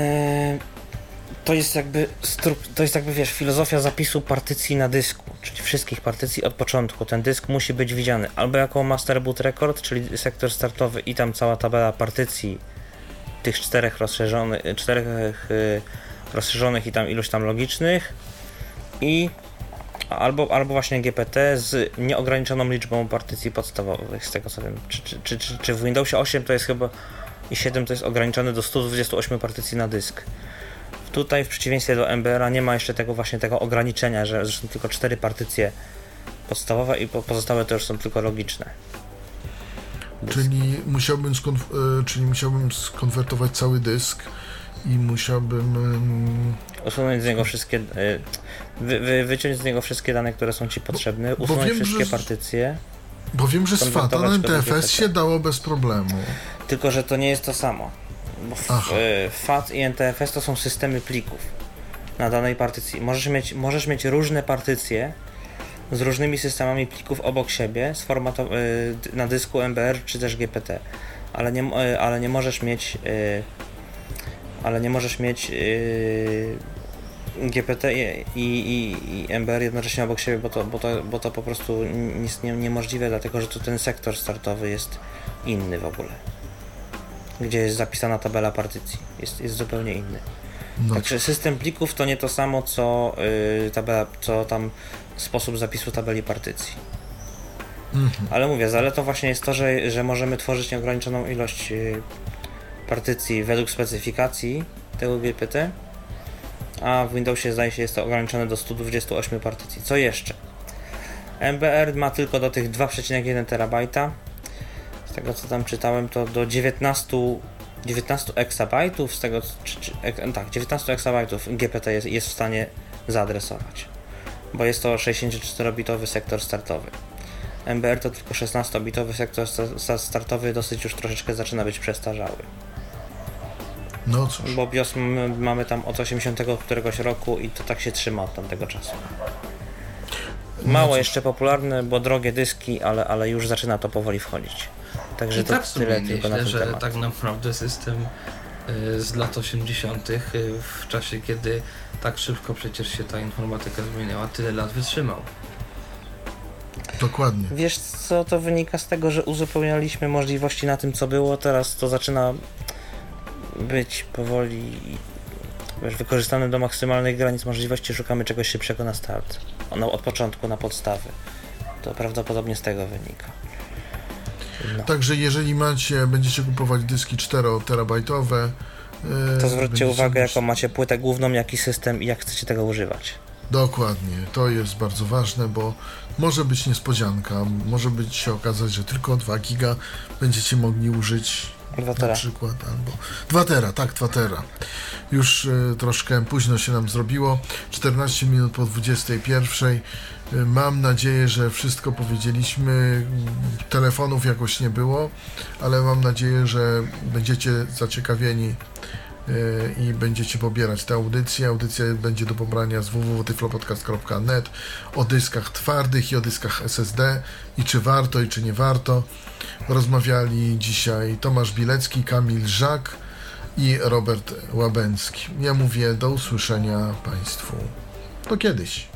to jest jakby to jest jakby wiesz, filozofia zapisu partycji na dysku, czyli wszystkich partycji od początku. Ten dysk musi być widziany albo jako master boot record, czyli sektor startowy i tam cała tabela partycji tych czterech rozszerzonych, czterech yy, rozszerzonych i tam iluś tam logicznych i albo, albo właśnie GPT z nieograniczoną liczbą partycji podstawowych, z tego co wiem. Czy, czy, czy, czy w Windowsie 8 to jest chyba i 7 to jest ograniczone do 128 partycji na dysk. Tutaj w przeciwieństwie do MBR-a nie ma jeszcze tego właśnie tego ograniczenia, że, są tylko 4 partycje podstawowe i po, pozostałe to już są tylko logiczne.
Czyli musiałbym, e, czyli musiałbym skonwertować cały dysk i musiałbym...
Usunąć z niego wszystkie. y, Wy, wy, wyciąć z niego wszystkie dane, które są ci potrzebne,
bo
usunąć
wiem,
wszystkie
że-
partycje.
Bo wiem, że z FATA na
GPT.
się dało bez problemu.
Tylko, że to nie jest to samo. Bo y, FAT i NTFS to są systemy plików na danej partycji. Możesz mieć, możesz mieć różne partycje z różnymi systemami plików obok siebie sformato- y, d- na dysku MBR czy też GPT, ale nie, y, ale nie możesz mieć ale nie możesz mieć GPT i, i, i MBR jednocześnie obok siebie, bo to, bo to, bo to po prostu jest nie, niemożliwe, dlatego że tu ten sektor startowy jest inny w ogóle. Gdzie jest zapisana tabela partycji. Jest, jest zupełnie inny.
No,
Także system plików to nie to samo, co, yy, tabela, co tam sposób zapisu tabeli partycji.
mhm.
Ale mówię, zaletą właśnie jest to, że, że możemy tworzyć nieograniczoną ilość yy, partycji według specyfikacji tego GPT, a w Windowsie zdaje się jest to ograniczone do 128 partycji. Co jeszcze? MBR ma tylko do tych 2,1 terabajta. Tego co tam czytałem, to do 19, 19 exabajtów, z tego czy, czy, tak, 19 exabajtów GPT jest, jest w stanie zaadresować. Bo jest to 64-bitowy sektor startowy. MBR to tylko 16-bitowy sektor sta- sta- startowy, dosyć już troszeczkę zaczyna być przestarzały.
no cóż.
Bo BIOS mamy, tam od 80 któregoś roku i to tak się trzyma od tamtego czasu. Mało
cóż.
jeszcze popularne, bo drogie dyski, ale, ale już zaczyna to powoli wchodzić. Także
I
to
tak w sumie
tyle tylko na
myślę,
ten
że
temat.
tak naprawdę system y, z lat 80. y, w czasie, kiedy tak szybko przecież się ta informatyka zmieniała, tyle lat wytrzymał.
Dokładnie.
Wiesz co, to wynika z tego, że uzupełnialiśmy możliwości na tym, co było, teraz to zaczyna być powoli wiesz, wykorzystane do maksymalnych granic możliwości, szukamy czegoś szybszego na start. Ono od początku na podstawy. To prawdopodobnie z tego wynika. No.
Także jeżeli macie, będziecie kupować dyski 4-terabajtowe, e,
To zwróćcie uwagę, jaką macie płytę główną, jaki system i jak chcecie tego używać.
Dokładnie, to jest bardzo ważne, bo może być niespodzianka, może być się okazać, że tylko 2 giga będziecie mogli użyć
Dwa
na
tera.
przykład, albo 2 tera, tak, 2 tera. Już y, troszkę późno się nam zrobiło, 14 minut po 21. Mam nadzieję, że wszystko powiedzieliśmy. Telefonów jakoś nie było, ale mam nadzieję, że będziecie zaciekawieni y, i będziecie pobierać tę audycję. Audycja będzie do pobrania z www.tyflopodcast.net o dyskach twardych i o dyskach SSD i czy warto i czy nie warto. Rozmawiali dzisiaj Tomasz Bilecki, Kamil Żak i Robert Łabęcki. Ja mówię do usłyszenia Państwu. Do kiedyś.